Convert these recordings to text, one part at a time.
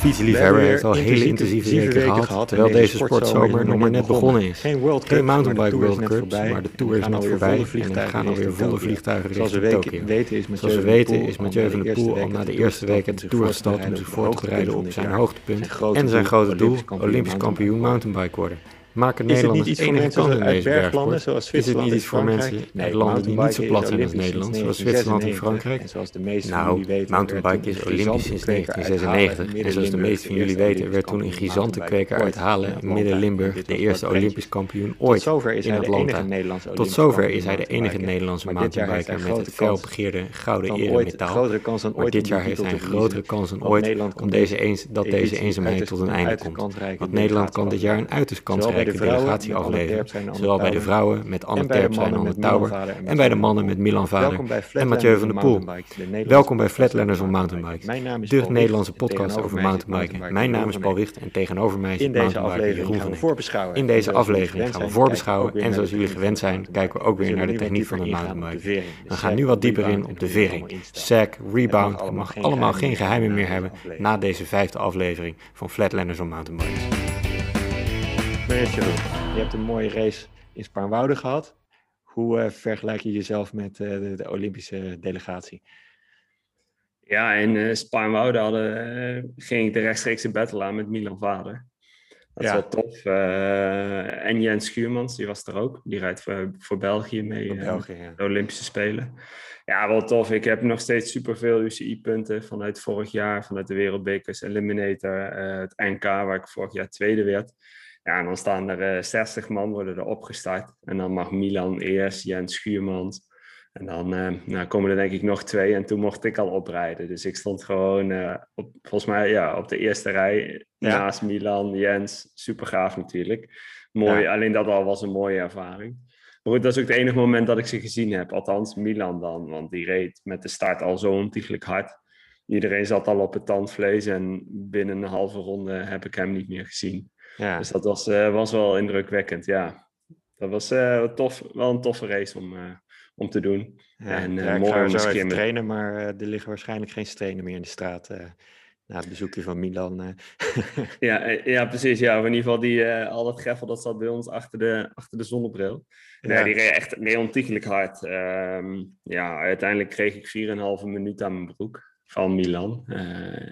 fietsliefhebber heeft al hele intensieve weken gehad, terwijl deze sportzomer nog maar net begonnen is. Geen mountainbike World Cups, maar de Tour is net voorbij en er gaan alweer volle vliegtuigen richting Tokio. Zoals we weten is Mathieu van der Poel al na de eerste week het de Tour gestart om zich voor te bereiden op zijn hoogtepunt en zijn grote doel, Olympisch kampioen mountainbike worden. Maken Nederlanders is het niet iets enige kans in deze bergsport? Zoals is het niet iets voor mensen uit landen die niet zo plat zijn als Nederland, zoals Zwitserland en Frankrijk? Nou, mountainbike is olympisch sinds 1996 en zoals de meesten van jullie weten werd toen een gigantenkweker uit Halen in Midden-Limburg de eerste olympisch kampioen ooit in Atlanta. Tot zover is hij de enige Nederlandse mountainbiker met het felbegeerde gouden eremetaal, maar dit jaar heeft hij een grotere kans dan ooit om deze eens, dat deze eenzaamheid tot een einde komt. Want Nederland kan dit jaar een uiterst kansrijke belangrijke delegatie afleveren. Zowel bij de vrouwen met Anne Terpstra en Anne Tauber en bij de mannen met Milan Vader en Mathieu van der Poel. Welkom bij Flatlanders van Mountainbikes, de Nederlandse podcast over mountainbiken. Mijn naam is Paul Wicht en tegenover mij is mountainbiker Jeroen van In deze aflevering gaan we voorbeschouwen. en zoals jullie gewend zijn, kijken we ook weer naar de techniek van het mountainbiken. We gaan nu wat dieper in op de vering, sack, rebound Het mag allemaal geen geheimen meer hebben. na deze vijfde aflevering van Flatlanders van Mountainbikes. Je hebt een mooie race in Spaarnwoude gehad. Hoe uh, vergelijk je jezelf met uh, de, de, Olympische delegatie? Ja, in uh, Spaarnwoude hadden, ging ik de rechtstreekse battle aan met Milan Vader. Dat is wel tof. en Jens Schuurmans, die was er ook. Die rijdt voor, voor België mee. Voor België, ja. De Olympische Spelen. Ja, wel tof. Ik heb nog steeds superveel UCI-punten vanuit vorig jaar, vanuit de Wereldbekers, Eliminator, het NK, waar ik vorig jaar tweede werd. Ja, en dan staan er uh, 60 man worden er opgestart. En dan mag Milan eerst, Jens Schuurmans. En dan uh, nou, komen er denk ik nog twee. En toen mocht ik al oprijden. Dus ik stond gewoon uh, op, volgens mij ja, op de eerste rij naast Milan, Jens. Super gaaf natuurlijk. Mooi, alleen dat al was een mooie ervaring. Maar goed, dat is ook het enige moment dat ik ze gezien heb. Althans, Milan dan. Want die reed met de start al zo ontiegelijk hard. Iedereen zat al op het tandvlees. En binnen een halve ronde heb ik hem niet meer gezien. Ja. Dus dat was, uh, was wel indrukwekkend, ja. Dat was uh, tof, wel een toffe race om, uh, om te doen. Ja, en ja, mooi om te trainen, maar er liggen waarschijnlijk geen stenen meer in de straat na het bezoekje van Milan. ja, ja, precies. Ja, in ieder geval die, al dat greffel dat zat bij ons achter de, achter de zonnebril. Ja. die reed echt nee, ontiegelijk hard. Um, ja, uiteindelijk kreeg ik 4,5 minuut aan mijn broek van Milan.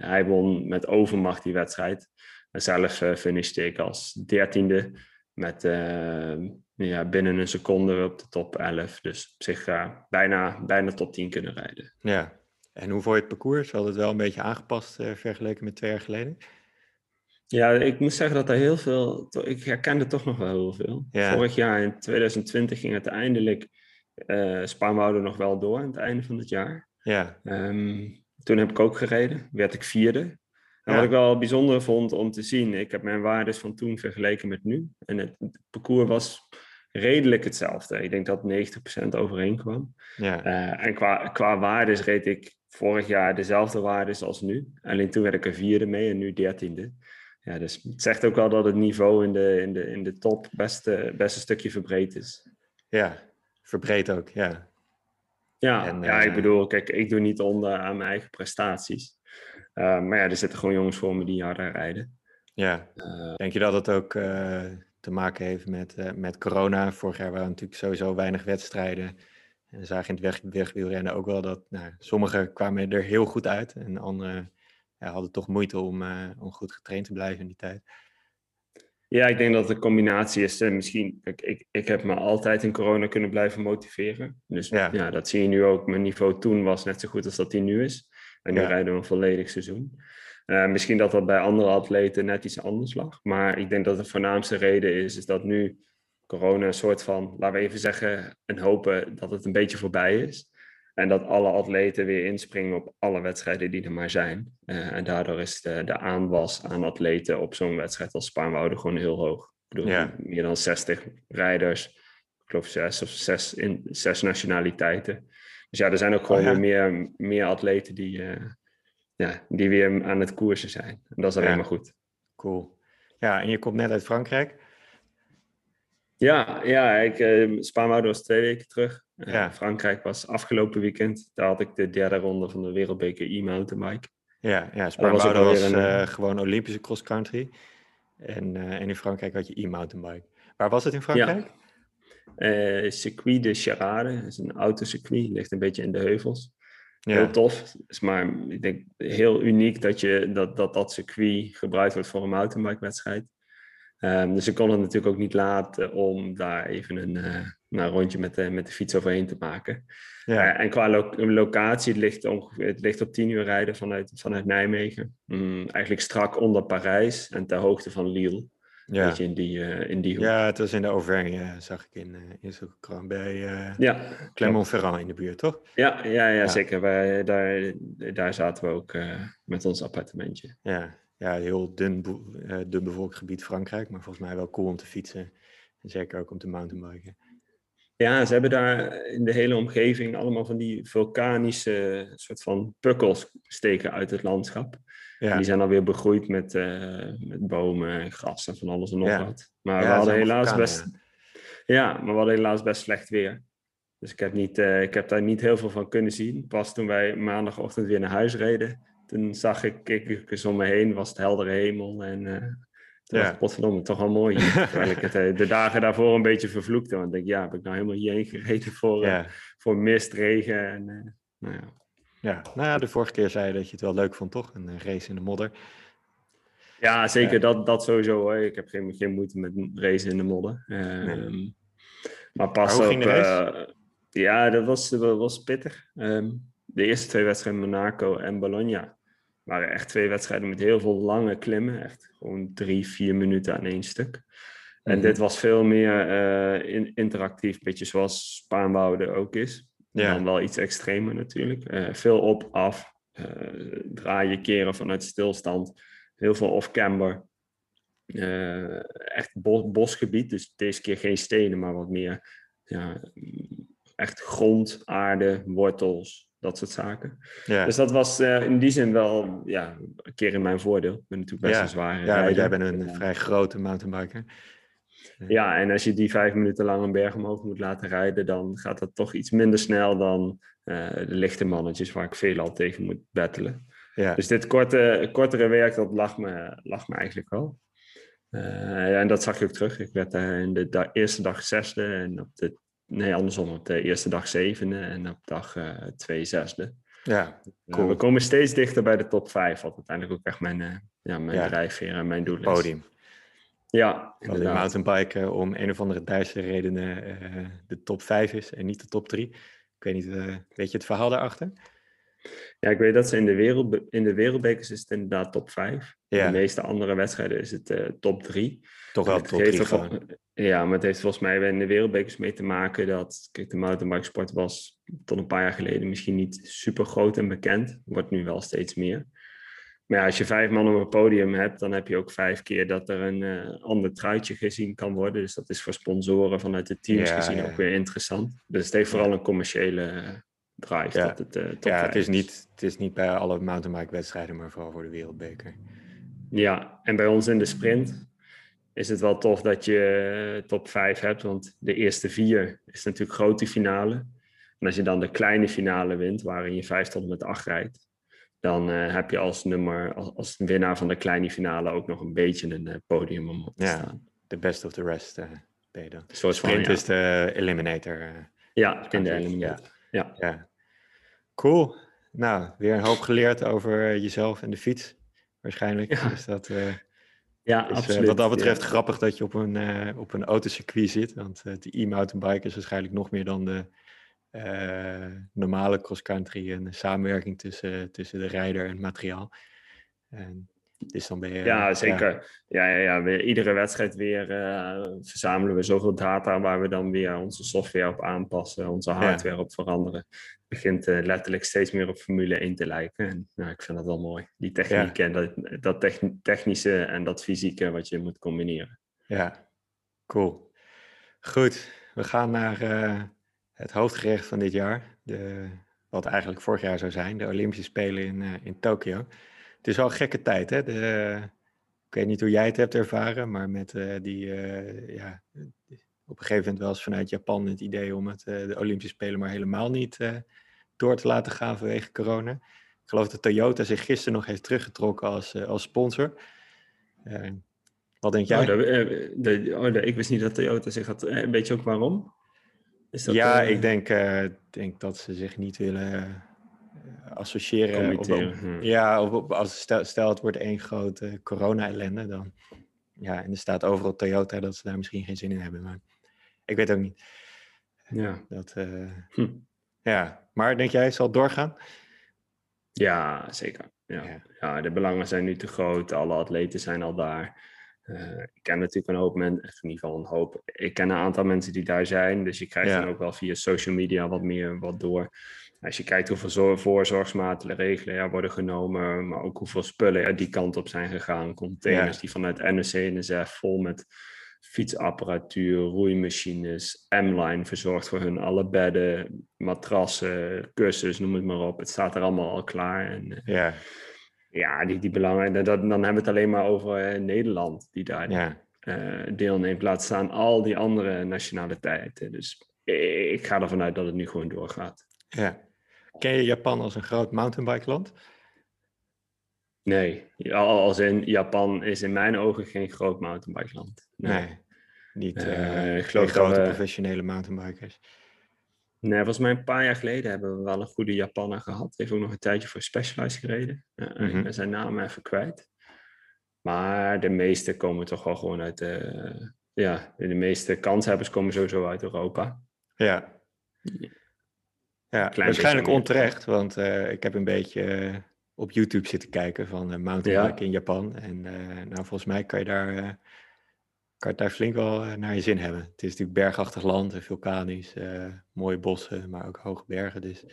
hij won met overmacht die wedstrijd. Zelf uh, finishte ik als dertiende met uh, ja, binnen een seconde op de top 11. Dus op zich uh, bijna, bijna top 10 kunnen rijden. Ja, en hoe vond je het parcours? Had het wel een beetje aangepast uh, vergeleken met twee jaar geleden? Ja, ik moet zeggen dat er heel veel... Ik herkende toch nog wel heel veel. Ja. Vorig jaar in 2020 ging uiteindelijk uh, Spaanwouden nog wel door aan het einde van het jaar. Ja. Um, toen heb ik ook gereden. Werd ik vierde. Wat ik wel bijzonder vond om te zien, ik heb mijn waardes van toen vergeleken met nu. En het, parcours was redelijk hetzelfde. Ik denk dat 90% overeenkwam. Ja. Uh, en qua, qua waardes reed ik vorig jaar dezelfde waardes als nu. Alleen toen werd ik er vierde mee en nu dertiende. Ja, dus het zegt ook wel dat het niveau in de, in de, in de top best, best een stukje verbreed is. Ja, verbreed ook, ja. Ja, en, ja, ik eh, bedoel, kijk, ik doe niet onder aan mijn eigen prestaties. Uh, maar ja, er zitten gewoon jongens voor me die harder rijden. Ja, uh, denk je dat het ook uh, te maken heeft met, met corona? Vorig jaar waren natuurlijk sowieso weinig wedstrijden. En zagen in het weg, wegwielrennen ook wel dat nou, sommigen kwamen er heel goed uit. En anderen ja, hadden toch moeite om, om goed getraind te blijven in die tijd. Ja, ik denk dat de combinatie is. misschien, ik, ik heb me altijd in corona kunnen blijven motiveren. Dus ja. ja. dat zie je nu ook. Mijn niveau toen was net zo goed als dat die nu is. En nu rijden we een volledig seizoen. Uh, misschien dat dat bij andere atleten net iets anders lag. Maar ik denk dat de voornaamste reden is, is dat nu corona een soort van, laten we even zeggen, en hopen dat het een beetje voorbij is. En dat alle atleten weer inspringen op alle wedstrijden die er maar zijn. Uh, en daardoor is de, de aanwas aan atleten op zo'n wedstrijd als Spaanwouden gewoon heel hoog. Ik bedoel, ja. meer dan 60 rijders. Ik geloof zes of zes, in, zes nationaliteiten. Dus ja, er zijn ook gewoon oh, weer meer, meer atleten die, uh, ja, die weer aan het koersen zijn. En dat is alleen maar goed. Cool. Ja, en je komt net uit Frankrijk. Ja, ja ik, uh, Spaanwouden was twee weken terug. Uh, ja. Frankrijk was afgelopen weekend. Daar had ik de derde ronde van de Wereldbeker e-mountainbike. Ja, ja Spaarnwoude was, was een, gewoon Olympische cross-country. En, en in Frankrijk had je e-mountainbike. Waar was het in Frankrijk? Ja. Circuit de Charade, dat is een autocircuit, ligt een beetje in de heuvels. Heel tof. Is maar ik denk heel uniek dat, je, dat, dat dat circuit gebruikt wordt voor een mountainbike wedstrijd. Um, dus ik kon het natuurlijk ook niet laten om daar even een, uh, een rondje met de, met de fiets overheen te maken. Ja. Uh, en qua lo locatie, het ligt, ongeveer, het ligt op tien uur rijden vanuit, vanuit Nijmegen. Mm, eigenlijk strak onder Parijs en ter hoogte van Lille. Ja. Beetje in die, uh, in die hoek. Ja, het was in de Auvergne, zag ik in, in zo'n bij ja. Clermont-Ferrand in de buurt, toch? Ja, ja, ja, zeker. Wij, daar, daar zaten we ook met ons appartementje. Ja, ja, heel dun, uh, dun bevolkt gebied Frankrijk, maar volgens mij wel cool om te fietsen. En zeker ook om te mountainbiken. Ja, ze hebben daar in de hele omgeving allemaal van die vulkanische soort van pukkels steken uit het landschap. Ja. die zijn alweer begroeid met, uh, met bomen en gras en van alles en nog wat. Maar we hadden helaas best... Ja. maar we hadden helaas best slecht weer. Dus ik heb, niet, uh, ik heb daar niet heel veel van kunnen zien. Pas toen wij maandagochtend weer naar huis reden, toen zag ik, keek ik eens om me heen, was het heldere hemel en uh, toen ja. potverdomme, toch wel mooi. Terwijl ik het eh, de dagen daarvoor een beetje vervloekte, want ik denk, ja, heb ik nou helemaal hierheen gereden voor, uh, voor mist, regen en nou ja. Ja, nou ja, de vorige keer zei je dat je het wel leuk vond, toch? Een race in de modder. Ja, zeker, dat, dat sowieso hoor. Ik heb geen, geen moeite met race in de modder. Um, Maar pas op... ja, dat was, dat was pittig. Um, de eerste twee wedstrijden Monaco en Bologna waren echt twee wedstrijden met heel veel lange klimmen. Echt gewoon drie, vier minuten aan één stuk. En mhm. dit was veel meer uh, interactief, beetje zoals Spaanwouden ook is. Ja. Dan wel iets extremer natuurlijk. Uh, veel op, af, uh, draaien, keren vanuit stilstand. Heel veel off-camber. echt bosgebied, dus deze keer geen stenen, maar wat meer ja, echt grond, aarde, wortels, dat soort zaken. Ja. Dus dat was uh, in die zin wel ja, een keer in mijn voordeel. Ik ben natuurlijk best ja. een zware Ja, jij bent een vrij grote mountainbiker. Ja, en als je die vijf minuten lang een berg omhoog moet laten rijden, dan gaat dat toch iets minder snel dan uh, de lichte mannetjes waar ik veelal tegen moet battelen. Ja. Dus dit korte, kortere werk, dat lag me, lag me eigenlijk wel. Uh, ja, en dat zag je ook terug. Ik werd in de da eerste dag zesde en op de Nee, andersom. Op de eerste dag zevende en op dag uh, twee zesde. Ja, eh, cool. we komen steeds dichter bij de top vijf, wat uiteindelijk ook echt mijn, ja, mijn ja. drijfveer en mijn doel is. Podium. Ja, inderdaad. de mountainbiken om een of andere Duitse redenen de top vijf is en niet de top drie. Ik weet niet, weet je het verhaal daarachter? Ja, ik weet dat ze in de, wereld, in de wereldbekers is het inderdaad top 5. Ja. In de meeste andere wedstrijden is het uh, top 3. Toch wel top 3 Ja, maar het heeft volgens mij in de wereldbekers mee te maken dat... Kijk, de mountainbike sport was tot een paar jaar geleden misschien niet super groot en bekend. Wordt nu wel steeds meer. Maar ja, als je vijf man op een podium hebt, dan heb je ook vijf keer dat er een uh, ander truitje gezien kan worden. Dus dat is voor sponsoren vanuit de teams gezien ja. ook weer interessant. Dus het heeft vooral een commerciële drive. Ja, dat het, uh, ja het, is niet, het is niet bij alle mountainbike wedstrijden, maar vooral voor de wereldbeker. Ja, en bij ons in de sprint is het wel tof dat je top 5 hebt, want de eerste vier is natuurlijk grote finale. En als je dan de kleine finale wint, waarin je 5 tot en met 8 rijdt, dan uh, heb je als nummer, als, als, winnaar van de kleine finale ook nog een beetje een uh, podium om op te ja, staan. De best of the rest uh, ben je dan. Zoals sprint van, ja. is de eliminator. ja, in de eliminator. Ja. ja. Cool. Nou, weer een hoop geleerd over jezelf en de fiets. Waarschijnlijk. Ja. Dus dat ja, absoluut. wat dat betreft grappig dat je op een, uh, op een autocircuit zit. Want uh, de e-mountainbike is waarschijnlijk nog meer dan de normale cross-country. Een samenwerking tussen, tussen de rijder en het materiaal. En dus dan ben je, ja, zeker. Ja. Ja, ja, ja. iedere wedstrijd weer uh, verzamelen we zoveel data waar we dan weer onze software op aanpassen, onze hardware ja. op veranderen. Het begint uh, letterlijk steeds meer op Formule 1 te lijken. En nou, ik vind dat wel mooi. Die techniek ja. en dat, dat technische en dat fysieke wat je moet combineren. Ja, cool. Goed, we gaan naar uh, het hoofdgerecht van dit jaar. De, wat eigenlijk vorig jaar zou zijn, de Olympische Spelen in, in Tokio het is wel een gekke tijd, hè? De, ik weet niet hoe jij het hebt ervaren, maar met uh, die, uh, ja, op een gegeven moment wel eens vanuit Japan het idee om het, de Olympische Spelen maar helemaal niet door te laten gaan vanwege corona. Ik geloof dat Toyota zich gisteren nog heeft teruggetrokken als, als sponsor. wat denk jij? Oh, de, oh, ik wist niet dat Toyota zich had... Weet je ook waarom? Is dat, ja, ik denk, denk dat ze zich niet willen associëren. Hm. Ja, of, als stel, stel het wordt één grote corona-ellende, dan ja, en er staat overal Toyota dat ze daar misschien geen zin in hebben. Maar ik weet ook niet. Ja. Dat, uh, hm. Ja, maar denk jij, zal het doorgaan? Ja, zeker. Ja. ja. de belangen zijn nu te groot. Alle atleten zijn al daar. Uh, ik ken natuurlijk een hoop mensen, in ieder geval een hoop. Ik ken een aantal mensen die daar zijn. Dus je krijgt dan ook wel via social media wat meer wat door. Als je kijkt hoeveel voorzorgsmaatregelen er worden genomen, maar ook hoeveel spullen er die kant op zijn gegaan. Containers die vanuit NOC en NSF vol met fietsapparatuur, roeimachines, M-line verzorgd voor hun, alle bedden, matrassen, kussens, noem het maar op. Het staat er allemaal al klaar. En, eh, ja, ja die, die belangen, dat, dan hebben we het alleen maar over uh, Nederland die daar ja. uh, deelneemt. Laat staan al die andere nationaliteiten. Dus ik ga ervan uit dat het nu gewoon doorgaat. Ja. Ken je Japan als een groot mountainbike land? Nee, als in Japan is in mijn ogen geen groot mountainbike land. Nee, niet uh, ik geloof grote professionele mountainbikers. Nee, volgens mij een paar jaar geleden hebben we wel een goede Japaner gehad. Heeft ook nog een tijdje voor Specialized gereden. Uh, Ik ben zijn naam even kwijt. Maar de meeste komen toch wel gewoon uit de... Ja, de meeste kanshebbers komen sowieso uit Europa. Ja. Ja, waarschijnlijk onterecht, want uh, ik heb een beetje uh, op YouTube zitten kijken van uh, mountainbike in Japan. En nou, volgens mij kan je daar, kan je daar flink wel naar je zin hebben. Het is natuurlijk bergachtig land, vulkanisch, mooie bossen, maar ook hoge bergen. Dus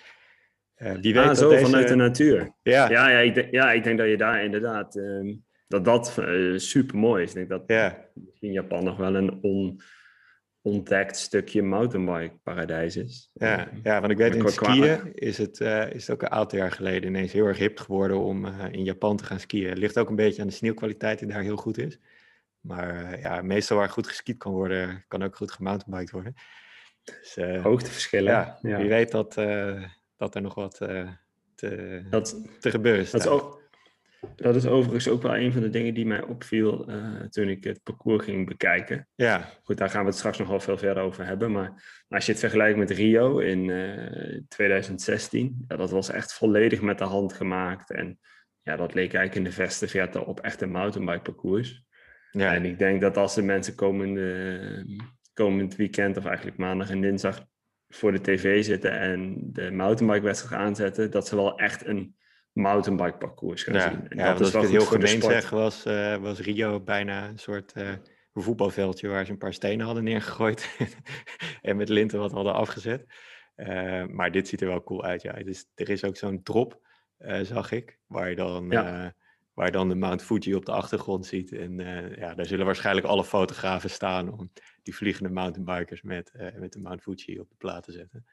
wie weet ah, zo, deze... vanuit de natuur. Ja, ja, ja, ik, denk, ja, ik denk dat je daar inderdaad, ehm, dat dat super mooi is. Ik denk dat ja. in Japan nog wel een on ontdekt stukje mountainbike paradijs is. Ja, ja want ik weet in skiën is het, uh, is het ook een aantal jaar geleden ineens heel erg hip geworden om uh, in Japan te gaan skiën. Het ligt ook een beetje aan de sneeuwkwaliteit die daar heel goed is. Maar uh, ja, meestal waar goed geskiet kan worden, kan ook goed gemountainbiked worden. Dus, Hoogteverschillen. Ja, ja, wie weet dat, dat er nog wat te, dat, te gebeuren is. Dat is ook, dat is overigens ook wel een van de dingen die mij opviel uh, toen ik het parcours ging bekijken. Ja. Goed, daar gaan we het straks nog wel veel verder over hebben. Maar als je het vergelijkt met Rio in uh, eh, 2016, ja, dat was echt volledig met de hand gemaakt. En ja, dat leek eigenlijk in de verste verte op echt een mountainbike parcours. Ja. En ik denk dat als de mensen komende, komend weekend, of eigenlijk maandag en dinsdag, voor de tv zitten en de mountainbike wedstrijd aanzetten, dat ze wel echt een mountainbike parcours gaan ja, zien. En ja, dat is ik het heel gemeen zeg, was, uh, was Rio bijna een soort uh, voetbalveldje waar ze een paar stenen hadden neergegooid en met linten wat hadden afgezet. Uh, maar dit ziet er wel cool uit, ja. Dus er is ook zo'n drop, zag ik, waar je dan... waar je dan de Mount Fuji op de achtergrond ziet. En ja, daar zullen waarschijnlijk alle fotografen staan om die vliegende mountainbikers met, met de Mount Fuji op de plaat te zetten.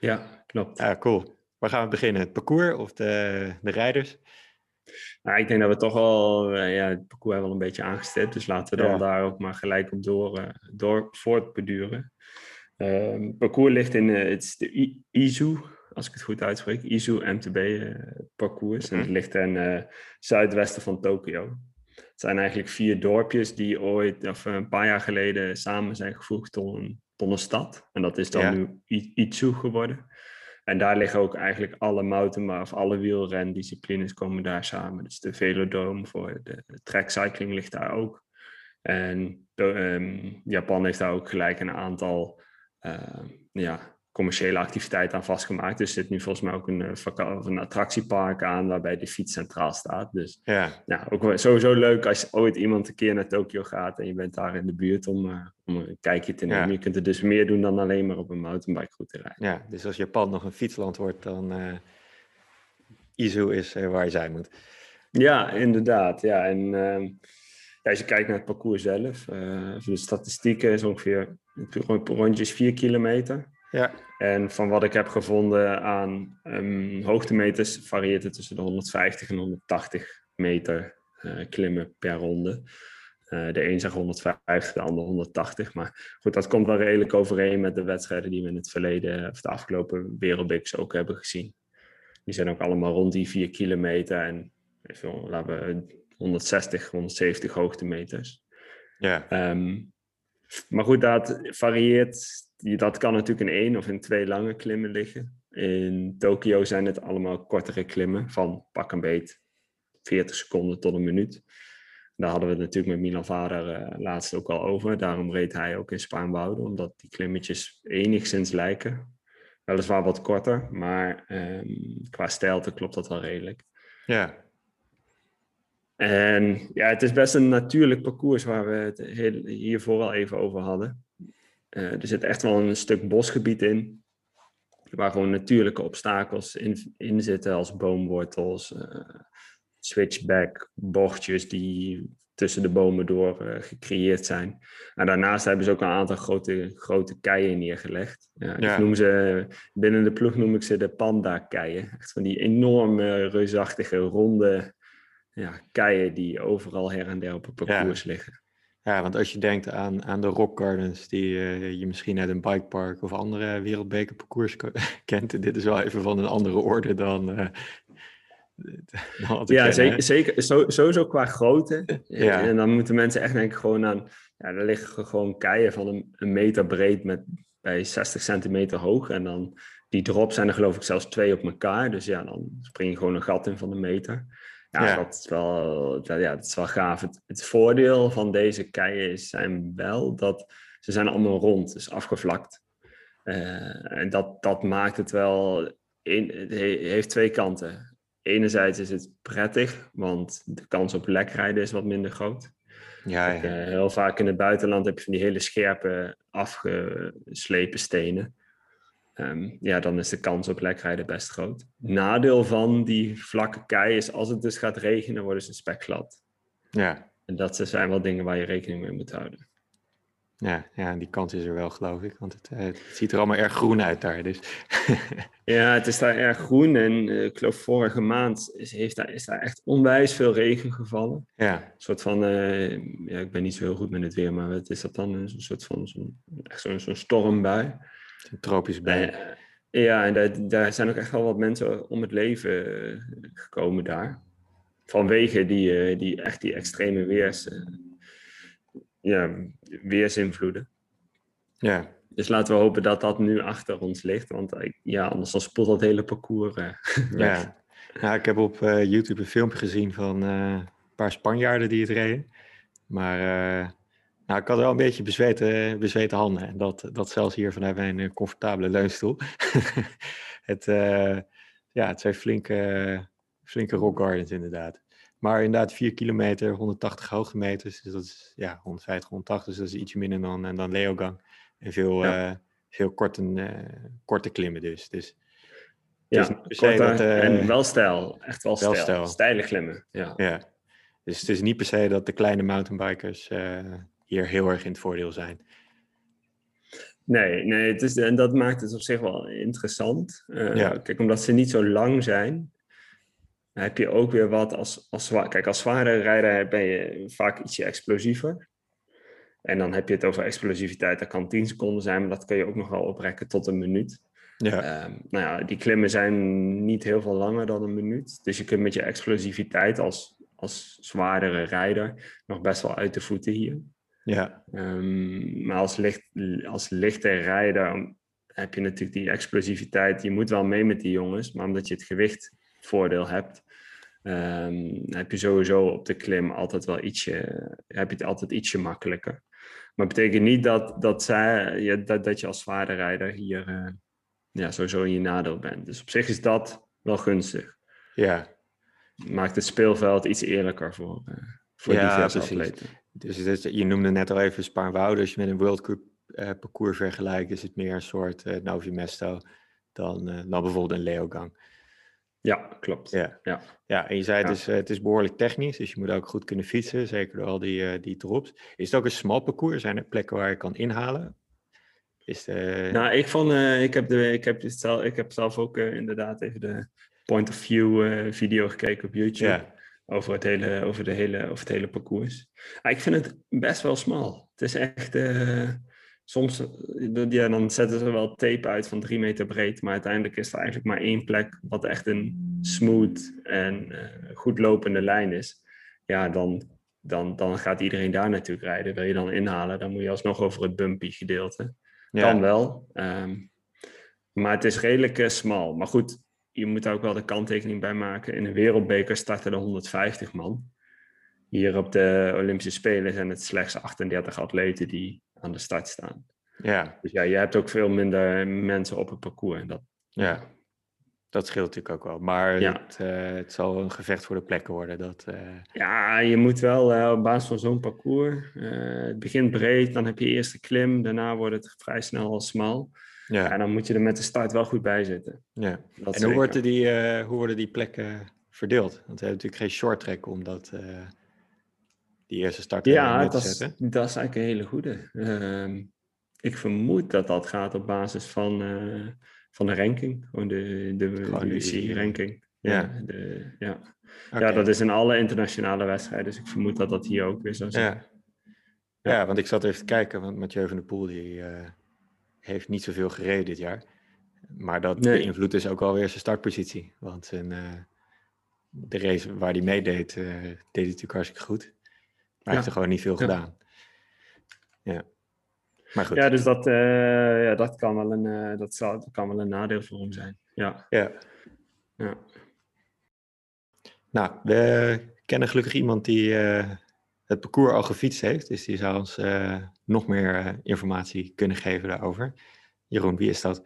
Ja, klopt. Ja, cool. Waar gaan we beginnen? Het parcours of de, de rijders? Nou, ik denk dat we toch wel uh, ja, het parcours hebben wel een beetje aangestipt. Dus laten we dan daar ook maar gelijk op door, door voortbeduren. Um, het parcours ligt in het is de Izu, als ik het goed uitspreek. Izu MTB parcours. En het mhm. ligt ten zuidwesten van Tokio. Het zijn eigenlijk vier dorpjes die ooit, of een paar jaar geleden, samen zijn gevoegd tot een, tot een stad. En dat is dan nu Izu geworden. En daar liggen ook eigenlijk alle mountain, of alle wielrendisciplines komen daar samen. Dus de Velodrome voor de, de track cycling ligt daar ook. En ehm, Japan heeft daar ook gelijk een aantal uh, ja, commerciële activiteiten aan vastgemaakt. Dus er zit nu volgens mij ook een, eh, een attractiepark aan waarbij de fiets centraal staat. Dus ja, ja ook sowieso leuk als ooit iemand een keer naar Tokio gaat en je bent daar in de buurt om, uh, om een kijkje te nemen. Je kunt er dus meer doen dan alleen maar op een mountainbike te rijden. Ja, dus als Japan nog een fietsland wordt, dan uh, Izu is waar je zijn moet. Ja, inderdaad. Ja, en ehm, als je kijkt naar het parcours zelf, de statistieken is ongeveer rondjes 4 kilometer. Ja. En van wat ik heb gevonden aan um, hoogtemeters varieert het tussen de 150 en 180 meter uh, klimmen per ronde. Uh, de een zegt 150, de ander 180. Maar goed, dat komt wel redelijk overeen met de wedstrijden die we in het verleden of de afgelopen Wereldbiks ook hebben gezien. Die zijn ook allemaal rond die 4 kilometer en even, laten we 160, 170 hoogtemeters. Ja. Ehm, maar goed, dat varieert. Dat kan natuurlijk in één of in twee lange klimmen liggen. In Tokio zijn het allemaal kortere klimmen van pak een beet 40 seconden tot een minuut. Daar hadden we het natuurlijk met Milan Vader uh, laatst ook al over. Daarom reed hij ook in Spaanwouden, omdat die klimmetjes enigszins lijken. Weliswaar wat korter, maar um, qua stijlte klopt dat wel redelijk. Ja. En ja, het is best een natuurlijk parcours waar we het hiervoor al even over hadden. Uh, er zit echt wel een stuk bosgebied in, waar gewoon natuurlijke obstakels in, in zitten, als boomwortels, uh, switchback, bochtjes die tussen de bomen door uh, gecreëerd zijn. En daarnaast hebben ze ook een aantal grote, grote keien neergelegd. Ja, Ik noem ze, binnen de ploeg noem ik ze de panda-keien. Echt van die enorme, reusachtige, ronde ja, keien die overal her en der op het parcours liggen. Ja, want als je denkt aan, aan de rock gardens die uh, je misschien uit een bikepark of andere wereldbekerparcours kent, dit is wel even van een andere orde dan, uh, ja, zeker, zeker. sowieso qua grootte. Ja. En dan moeten mensen echt denken gewoon aan... Ja, er liggen gewoon keien van een, een meter breed met bij 60 centimeter hoog. En dan die drop zijn er geloof ik zelfs twee op elkaar. Dus ja, dan spring je gewoon een gat in van een meter. Ja, Dat, is wel, dat, ja, dat is wel gaaf. Het, het voordeel van deze keien zijn wel dat ze zijn allemaal rond, dus afgevlakt. Uh, en dat, dat maakt het wel... In, het heeft twee kanten enerzijds is het prettig, want de kans op lekrijden is wat minder groot. Ja, ja. Uh, heel vaak in het buitenland heb je van die hele scherpe, afgeslepen stenen. Um, ja, dan is de kans op lekrijden best groot. Nadeel van die vlakke kei is als het dus gaat regenen, worden ze spekglad. Ja. En dat zijn wel dingen waar je rekening mee moet houden. Ja, ja, die kant is er wel, geloof ik. Want het, eh, het ziet er allemaal erg groen uit daar. Dus. ja, het is daar erg groen. En uh, ik geloof vorige maand is, heeft daar, is daar echt onwijs veel regen gevallen. Ja. Een soort van, uh, ja, ik ben niet zo heel goed met het weer, maar wat is dat dan? Een soort van zo'n zo'n zo stormbui. Een tropisch bui. ja, en daar, daar zijn ook echt wel wat mensen om het leven gekomen daar. Vanwege die, die, echt die extreme weers ja, weersinvloeden. Ja. Dus laten we hopen dat dat nu achter ons ligt. Want eh, ja, anders dan spoelt dat hele parcours Ja. ja, ik heb op YouTube een filmpje gezien van een paar Spanjaarden die het reden. Maar nou, ik had wel een beetje bezweten, bezweten handen. En dat, dat zelfs hier vanuit mijn comfortabele leunstoel. het, ja, het zijn flinke, flinke rock gardens inderdaad. Maar inderdaad 4 kilometer, 180 hoogtemeters. Dus dat is ja, 150, 180. Dus dat is ietsje minder dan, eh, dan Leogang. En veel, ja. uh, veel korte, uh, korte klimmen dus. dus ja, korte, dat, en wel stijl. Echt wel, wel stijl. Stijle klimmen, ja. ja. Dus het is niet per se dat de kleine mountainbikers hier heel erg in het voordeel zijn. Nee, nee het is, en dat maakt het op zich wel interessant. ja. Kijk, omdat ze niet zo lang zijn, heb je ook weer wat als, als. Kijk, als zware rijder ben je vaak ietsje explosiever. En dan heb je het over explosiviteit. Dat kan 10 seconden zijn, maar dat kun je ook nog wel oprekken tot een minuut. Ja. Um, nou ja, die klimmen zijn niet heel veel langer dan een minuut. Dus je kunt met je explosiviteit als, als zwaardere rijder nog best wel uit de voeten hier. Ja. Um, maar als, licht, als lichte rijder heb je natuurlijk die explosiviteit. Je moet wel mee met die jongens, maar omdat je het gewicht voordeel hebt, um, heb je sowieso op de klim altijd wel ietsje, heb je het altijd ietsje makkelijker. Maar het betekent niet dat, dat, zij, ja, dat, dat je als zwaarder hier uh, ja, sowieso in je nadeel bent. Dus op zich is dat wel gunstig. Ja. Maakt het speelveld iets eerlijker voor, uh, voor ja, diverse atleten. Dus, je noemde net al even Spaarwouden. Als je met een World Cup uh, parcours vergelijkt, is het meer een soort uh, Novi Mesto dan, dan bijvoorbeeld een Leogang. Ja, klopt. Ja, ja. ja en je zei het, is, het is behoorlijk technisch, dus je moet ook goed kunnen fietsen, zeker door al die, die drops. Is het ook een smal parcours? Zijn er plekken waar je kan inhalen? Is de... Nou, ik, vond, ik, heb de, ik, heb zelf, ik heb zelf ook inderdaad even de point of view video gekeken op YouTube. Ja. Over, het hele, over, de hele, over het hele parcours. Ah, ik vind het best wel smal. Het is echt soms ja, dan zetten ze wel tape uit van drie meter breed, maar uiteindelijk is er eigenlijk maar één plek wat echt een smooth en goed lopende lijn is. Ja, dan, dan, dan gaat iedereen daar natuurlijk rijden. Wil je dan inhalen, dan moet je alsnog over het bumpy gedeelte. Ja. Kan wel. Ehm, maar het is redelijk uh, smal. Maar goed, je moet daar ook wel de kanttekening bij maken. In de wereldbeker starten er 150 man. Hier op de Olympische Spelen zijn het slechts 38 atleten die aan de start staan. Ja. Dus ja, je hebt ook veel minder mensen op het parcours. Dat, ja, dat scheelt natuurlijk ook wel. Maar ja. het, uh, het, zal een gevecht voor de plekken worden. Dat, uh... Ja, je moet wel uh, op basis van zo'n parcours. het begint breed, dan heb je eerst de klim. Daarna wordt het vrij snel al smal. Ja. En dan moet je er met de start wel goed bij zitten. Ja. en hoe worden, die, hoe worden die plekken verdeeld? Want we hebben natuurlijk geen short track om dat, die eerste start ja, te zetten. Ja, dat is eigenlijk een hele goede. Ehm, ik vermoed dat dat gaat op basis van van de ranking. Gewoon de, de, de UCI-ranking. Ja, ja. De, ja. ja, dat is in alle internationale wedstrijden. Dus ik vermoed dat dat hier ook weer zo zijn. Ja, ja. want ik zat even te kijken, want Mathieu van der Poel die, uh, heeft niet zoveel gereden dit jaar. Maar dat nee. beïnvloedt dus ook alweer zijn startpositie. Want uh, de race waar hij meedeed, uh, deed hij natuurlijk hartstikke goed. Maar hij heeft er gewoon niet veel gedaan. Ja. Maar goed. Ja, dus dat, uh, ja, dat, kan wel een, dat, zal, kan wel een nadeel voor hem zijn. Ja. ja. ja. Nou, we kennen gelukkig iemand die het parcours al gefietst heeft. Dus die zou ons nog meer informatie kunnen geven daarover. Jeroen, wie is dat?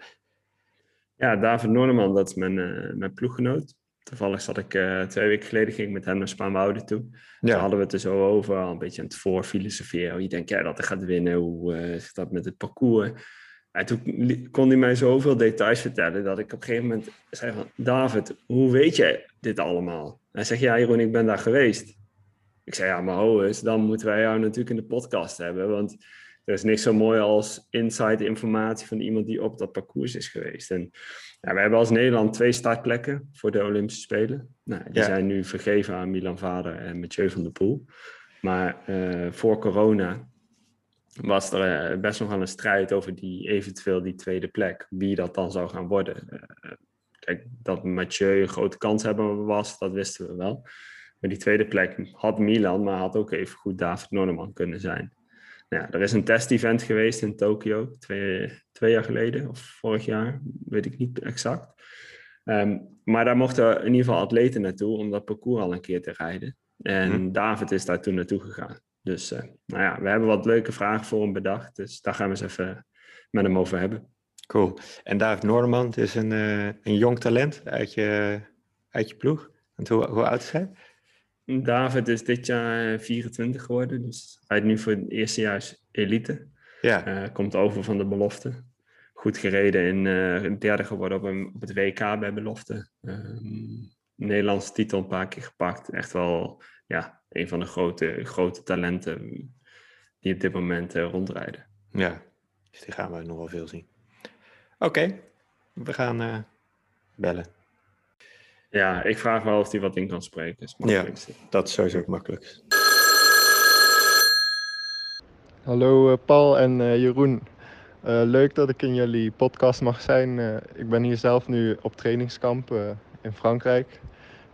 Ja, David Noordeman, dat is mijn, mijn ploeggenoot. Toevallig zat ik twee weken geleden ging ik met hem naar Spaanwouden toe. Ja. Toen hadden we het er zo over, al een beetje aan het voorfilosoferen. Je denkt, ja, dat hij gaat winnen, hoe zit dat met het parcours? En toen kon hij mij zoveel details vertellen, dat ik op een gegeven moment zei van... David, hoe weet jij dit allemaal? Hij zegt, ja Jeroen, ik ben daar geweest. Ik zei, ja, maar ho dan moeten wij jou natuurlijk in de podcast hebben, want er is niks zo mooi als inside informatie van iemand die op dat parcours is geweest. En ja, we hebben als Nederland twee startplekken voor de Olympische Spelen. Nou, die zijn nu vergeven aan Milan Vader en Mathieu van der Poel. Maar uh, voor corona was er uh, best nog wel een strijd over die, eventueel die tweede plek. Wie dat dan zou gaan worden. Uh, kijk, dat Mathieu een grote kans hebben was, dat wisten we wel. Maar die tweede plek had Milan, maar had ook even goed David Noorderman kunnen zijn. Nou ja, er is een test-event geweest in Tokio twee, twee jaar geleden of vorig jaar, weet ik niet exact. Ehm, maar daar mochten in ieder geval atleten naartoe om dat parcours al een keer te rijden. En mhm. David is daar toen naartoe gegaan. Dus uh, nou ja, we hebben wat leuke vragen voor hem bedacht. Dus daar gaan we eens even met hem over hebben. Cool. En David Noorderman is een, uh, een jong talent uit je, uit je ploeg. En hoe, hoe oud is hij? David is dit jaar 24 geworden, dus hij is nu voor het eerste jaar elite. Ja. Uh, komt over van de belofte. Goed gereden in uh, derde geworden op, een, op het WK bij belofte. Um, Nederlandse titel een paar keer gepakt. Echt wel ja, een van de grote, grote talenten die op dit moment uh, rondrijden. Ja, dus die gaan we nog wel veel zien. Oké, we gaan bellen. Ja, ik vraag wel of hij wat in kan spreken. Is ja, dat is sowieso het makkelijkst. Hallo uh, Paul en uh, Jeroen. Uh, leuk dat ik in jullie podcast mag zijn. ik ben hier zelf nu op trainingskamp in Frankrijk.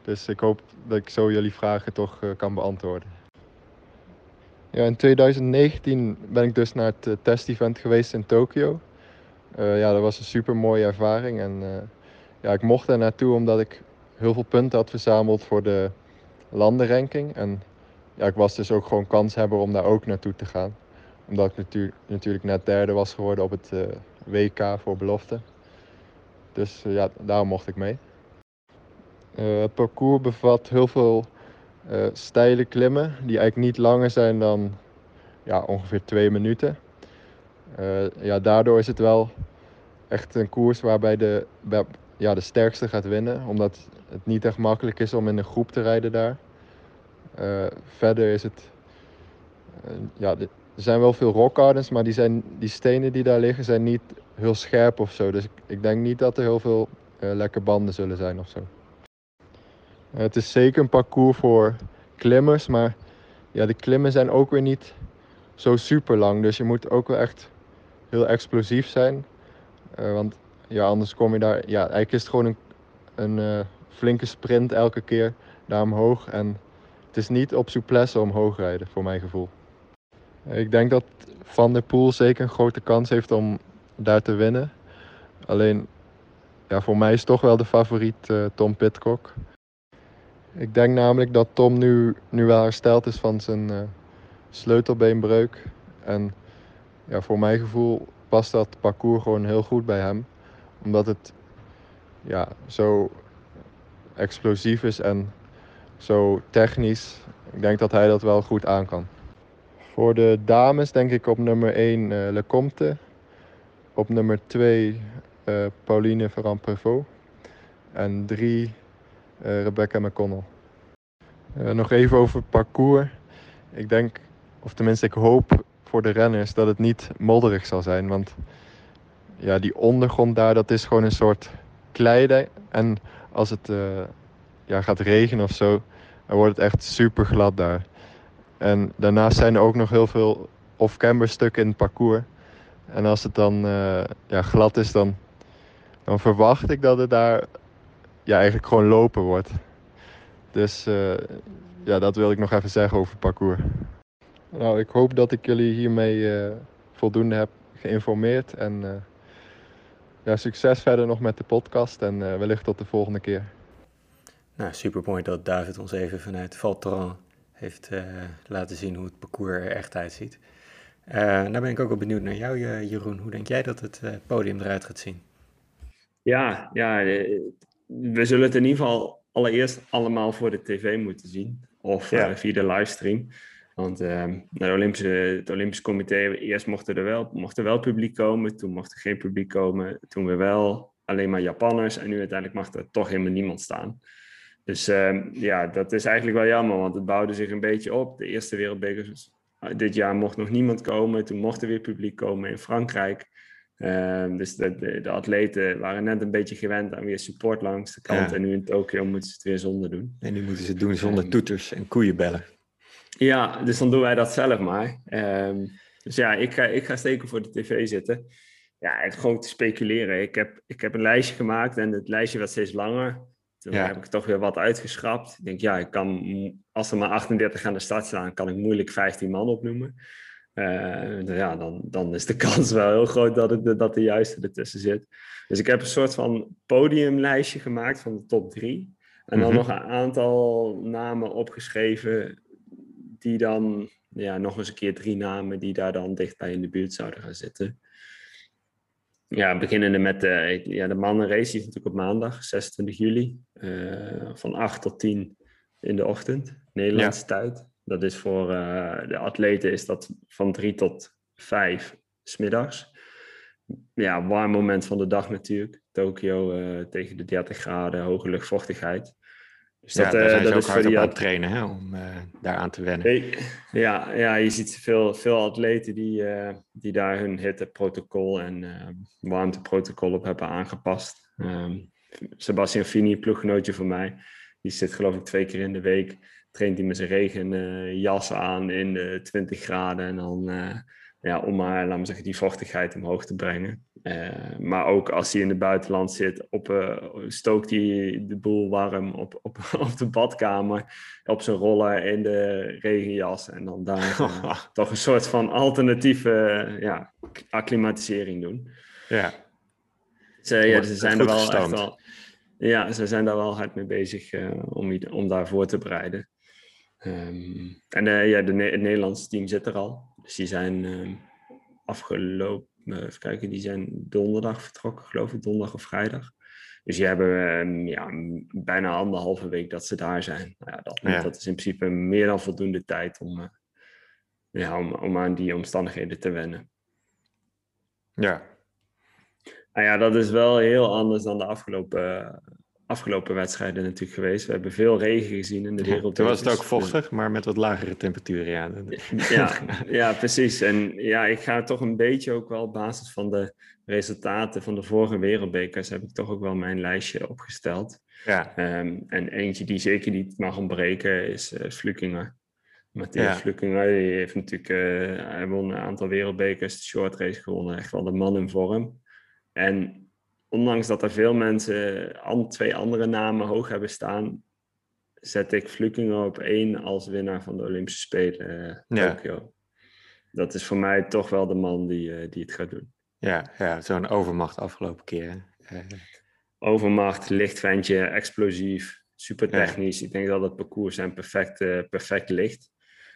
Dus ik hoop dat ik zo jullie vragen toch kan beantwoorden. Ja, in 2019 ben ik dus naar het test-event geweest in Tokio. ja, dat was een super mooie ervaring. En ja, ik mocht er naartoe omdat ik heel veel punten had verzameld voor de landenranking. En ja, ik was dus ook gewoon kans hebben om daar ook naartoe te gaan. Omdat ik natu natuurlijk net derde was geworden op het eh, WK voor belofte. Dus uh, ja, daarom mocht ik mee. Uh, het parcours bevat heel veel steile klimmen, die eigenlijk niet langer zijn dan ja, ongeveer twee minuten. ja, daardoor is het wel echt een koers waarbij de, ja, de sterkste gaat winnen. Omdat het niet echt makkelijk is om in een groep te rijden daar. Uh, verder is het. Uh, ja, er zijn wel veel rock gardens, maar die, zijn, die stenen die daar liggen zijn niet heel scherp of zo. Dus ik, ik denk niet dat er heel veel uh, lekke banden zullen zijn of zo. het is zeker een parcours voor klimmers, maar ja, de klimmen zijn ook weer niet zo super lang. Dus je moet ook wel echt heel explosief zijn. want ja, anders kom je daar. Ja, eigenlijk is het gewoon een, een flinke sprint elke keer daar omhoog. En het is niet op souplesse omhoog rijden, voor mijn gevoel. Ik denk dat Van der Poel zeker een grote kans heeft om daar te winnen. Alleen, ja, voor mij is toch wel de favoriet uh, Tom Pitcock. Ik denk namelijk dat Tom nu, nu wel hersteld is van zijn uh, sleutelbeenbreuk. En ja, voor mijn gevoel past dat parcours gewoon heel goed bij hem. Omdat het ja, zo explosief is en zo technisch. Ik denk dat hij dat wel goed aan kan. Voor de dames denk ik op nummer 1 uh, eh, Lecomte. Op nummer 2 uh, eh, Pauline Ferrand-Prévot. En 3 uh, eh, Rebecca McConnell. nog even over parcours. Ik denk, of tenminste ik hoop voor de renners dat het niet modderig zal zijn. Want ja, die ondergrond daar, dat is gewoon een soort kleide. En als het ja, gaat regenen of zo, dan wordt het echt super glad daar. En daarnaast zijn er ook nog heel veel off-camber stukken in het parcours. En als het dan uh, ja, glad is, dan, dan verwacht ik dat het daar ja, eigenlijk gewoon lopen wordt. Dus uh, ja, dat wil ik nog even zeggen over het parcours. Nou, ik hoop dat ik jullie hiermee voldoende heb geïnformeerd. En ja, succes verder nog met de podcast en wellicht tot de volgende keer. Nou, super mooi dat David ons even vanuit Valtran heeft uh, laten zien hoe het parcours er echt uitziet. Uh, nou ben ik ook wel benieuwd naar jou, Jeroen. Hoe denk jij dat het podium eruit gaat zien? Ja, ja, we zullen Want uh, het, Olympische, het Olympisch Comité, eerst mocht er, wel, mocht er wel publiek komen. Toen mocht er geen publiek komen. Toen weer wel alleen maar Japanners. En nu uiteindelijk mag er toch helemaal niemand staan. Dus ehm, ja, dat is eigenlijk wel jammer, want het bouwde zich een beetje op. De eerste wereldbeker ah, dit jaar mocht nog niemand komen. Toen mocht er weer publiek komen in Frankrijk. Ehm, dus de, de, atleten waren net een beetje gewend aan weer support langs de kant. En nu in Tokio moeten ze het weer zonder doen. En nu moeten ze het doen zonder toeters en koeienbellen. Ja, dus dan doen wij dat zelf maar. Um, dus ja, ik ga, ik ga steken voor de tv zitten. Ja, gewoon te speculeren. Ik heb, ik heb een lijstje gemaakt en het lijstje werd steeds langer. Toen ja. heb ik toch weer wat uitgeschrapt. Ik denk, ja, ik kan, als er maar 38 aan de start staan, kan ik moeilijk 15 man opnoemen. Uh, ja, dan, dan is de kans wel heel groot dat, het, dat de juiste ertussen zit. Dus ik heb een soort van podiumlijstje gemaakt van de top drie. En dan mhm. nog een aantal namen opgeschreven die dan, ja, nog eens een keer drie namen die daar dan dichtbij in de buurt zouden gaan zitten. Ja, beginnende met de, ja, de mannenrace, die is natuurlijk op maandag, 26 juli, uh, van 8 tot 10 in de ochtend, Nederlandse tijd. Dat is voor uh, de atleten is dat van 3 tot 5 smiddags. Ja, warm moment van de dag natuurlijk. Tokio uh, tegen de 30 graden, hoge luchtvochtigheid. Dus ja, dat, uh, dat is voor die aan het trainen hè, om uh, daar aan te wennen. Ja, ja, je ziet veel, veel atleten die, uh, die daar hun hitteprotocol en warmteprotocol op hebben aangepast. Um, Sebastian Fini, ploeggenootje van mij, die zit geloof ik twee keer in de week. Traint hij met zijn regenjas aan in de 20 graden en dan ja, om maar, laten we zeggen, die vochtigheid omhoog te brengen. Uh, maar ook als hij in het buitenland zit, op, uh, stookt hij de boel warm op, op, op de badkamer, op zijn roller in de regenjas. En dan daar uh, toch een soort van alternatieve ja, acclimatisering doen. Ja. Ze, ja, ze zijn er wel echt wel... Ja, ze zijn daar wel hard mee bezig om, om daarvoor te bereiden. Um, en ja, de, het Nederlandse team zit er al. Dus die zijn uh, afgelopen, uh, even kijken, die zijn donderdag vertrokken, geloof ik, donderdag of vrijdag. Dus die hebben uh, ja, bijna anderhalve week dat ze daar zijn. Nou ja, dat, ja. dat, is in principe meer dan voldoende tijd om, eh, ja, om, om aan die omstandigheden te wennen. Ja. Nou ja, dat is wel heel anders dan de afgelopen afgelopen wedstrijden natuurlijk geweest. We hebben veel regen gezien in de wereld. toen was het ook vochtig, maar met wat lagere temperaturen. Ja. ja, ja, precies. En ja, ik ga toch een beetje ook wel op basis van de resultaten van de vorige wereldbekers... heb ik toch ook wel mijn lijstje opgesteld. Ja. Um, en eentje die zeker niet mag ontbreken is uh, Flukinger. Matthias ja. hij heeft natuurlijk, uh, hij won een aantal wereldbekers, de short race gewonnen, echt wel de man in vorm. En ondanks dat er veel mensen twee andere namen hoog hebben staan, zet ik Flukinger op één als winnaar van de Olympische Spelen uh, Tokio. Dat is voor mij toch wel de man die, uh, die het gaat doen. Ja, ja zo'n overmacht afgelopen keer. Overmacht, licht ventje, explosief, super technisch. Ik denk dat het parcours zijn perfect, perfect ligt.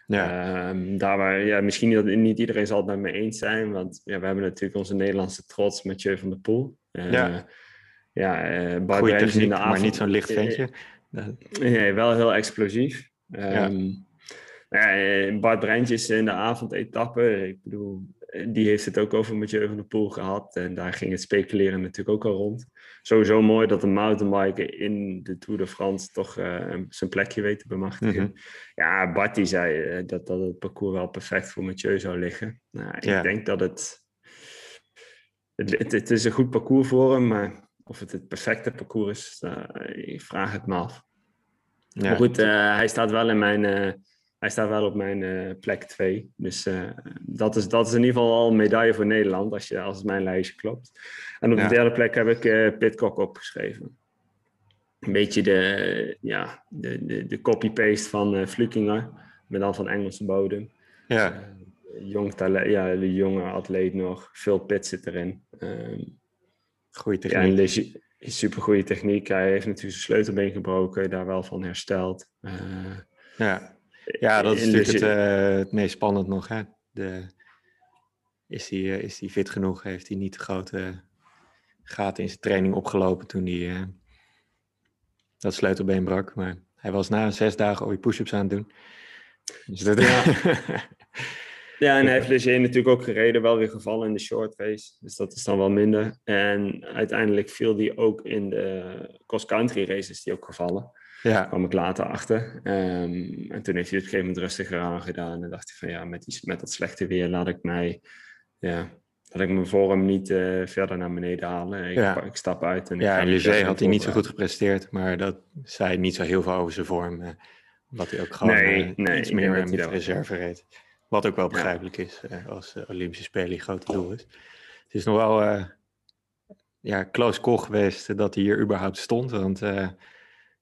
Ja. Um, daar waar, ja, misschien niet, niet, iedereen zal het met me eens zijn, want ja, we hebben natuurlijk onze Nederlandse trots, Mathieu van der Poel. Uh, ja, ja uh, in de avond, maar niet zo'n licht ventje. Nee, wel heel explosief. Um, ja. ja. Bart Brentjes in de avondetappe, ik bedoel, die heeft het ook over Mathieu van der Poel gehad. En daar ging het speculeren natuurlijk ook al rond. Sowieso mooi dat een mountainbiker in de Tour de France toch uh, zijn plekje weet te bemachtigen. Mm -hmm. Ja, Bart die zei dat, dat het parcours wel perfect voor Mathieu zou liggen. Nou, ik ja. denk dat het, het, het... Het is een goed parcours voor hem, maar of het het perfecte parcours is, uh, ik vraag het me af. Ja. Maar goed, hij staat wel in mijn hij staat wel op mijn plek 2. Dus dat, is, dat is in ieder geval al een medaille voor Nederland, als, je, als het mijn lijstje klopt. En op ja. de derde plek heb ik Pitcock opgeschreven. Een beetje de, ja, de, de, de copy-paste van uh, Flukinger, maar dan van Engelse bodem. Ja. Jong talent, ja, de jonge atleet nog. Veel pit zit erin. Um, goeie techniek. Ja, super goede techniek. Hij heeft natuurlijk zijn sleutelbeen gebroken, daar wel van hersteld. ja. Ja, dat is natuurlijk het, uh, het meest spannend nog. Hè? De, is, hij, uh, is hij fit genoeg? Heeft hij niet de grote gaten in zijn training opgelopen toen hij dat sleutelbeen brak? Maar hij was na zes dagen alweer push-ups aan het doen. Dus dat... ja. ja, en hij heeft Leger natuurlijk ook gereden, wel weer gevallen in de short race. Dus dat is dan wel minder. En uiteindelijk viel hij ook in de cross-country races die ook gevallen. Ja. kwam ik later achter. Um, en toen heeft hij het op een gegeven moment rustiger aangedaan. En dacht hij van ja, met, die, met dat slechte weer laat ik mij... Ja, laat ik mijn vorm niet uh, verder naar beneden halen. Ik, ja. ik stap uit. En ja, en Leger had hij niet zo goed gepresteerd. Maar dat zei niet zo heel veel over zijn vorm. Uh, omdat hij ook gewoon nee, uh, nee, iets meer met reserve reed. Wat ook wel begrijpelijk is als Olympische Spelen grote doel is. Het is nog wel ja, close call geweest dat hij hier überhaupt stond. Want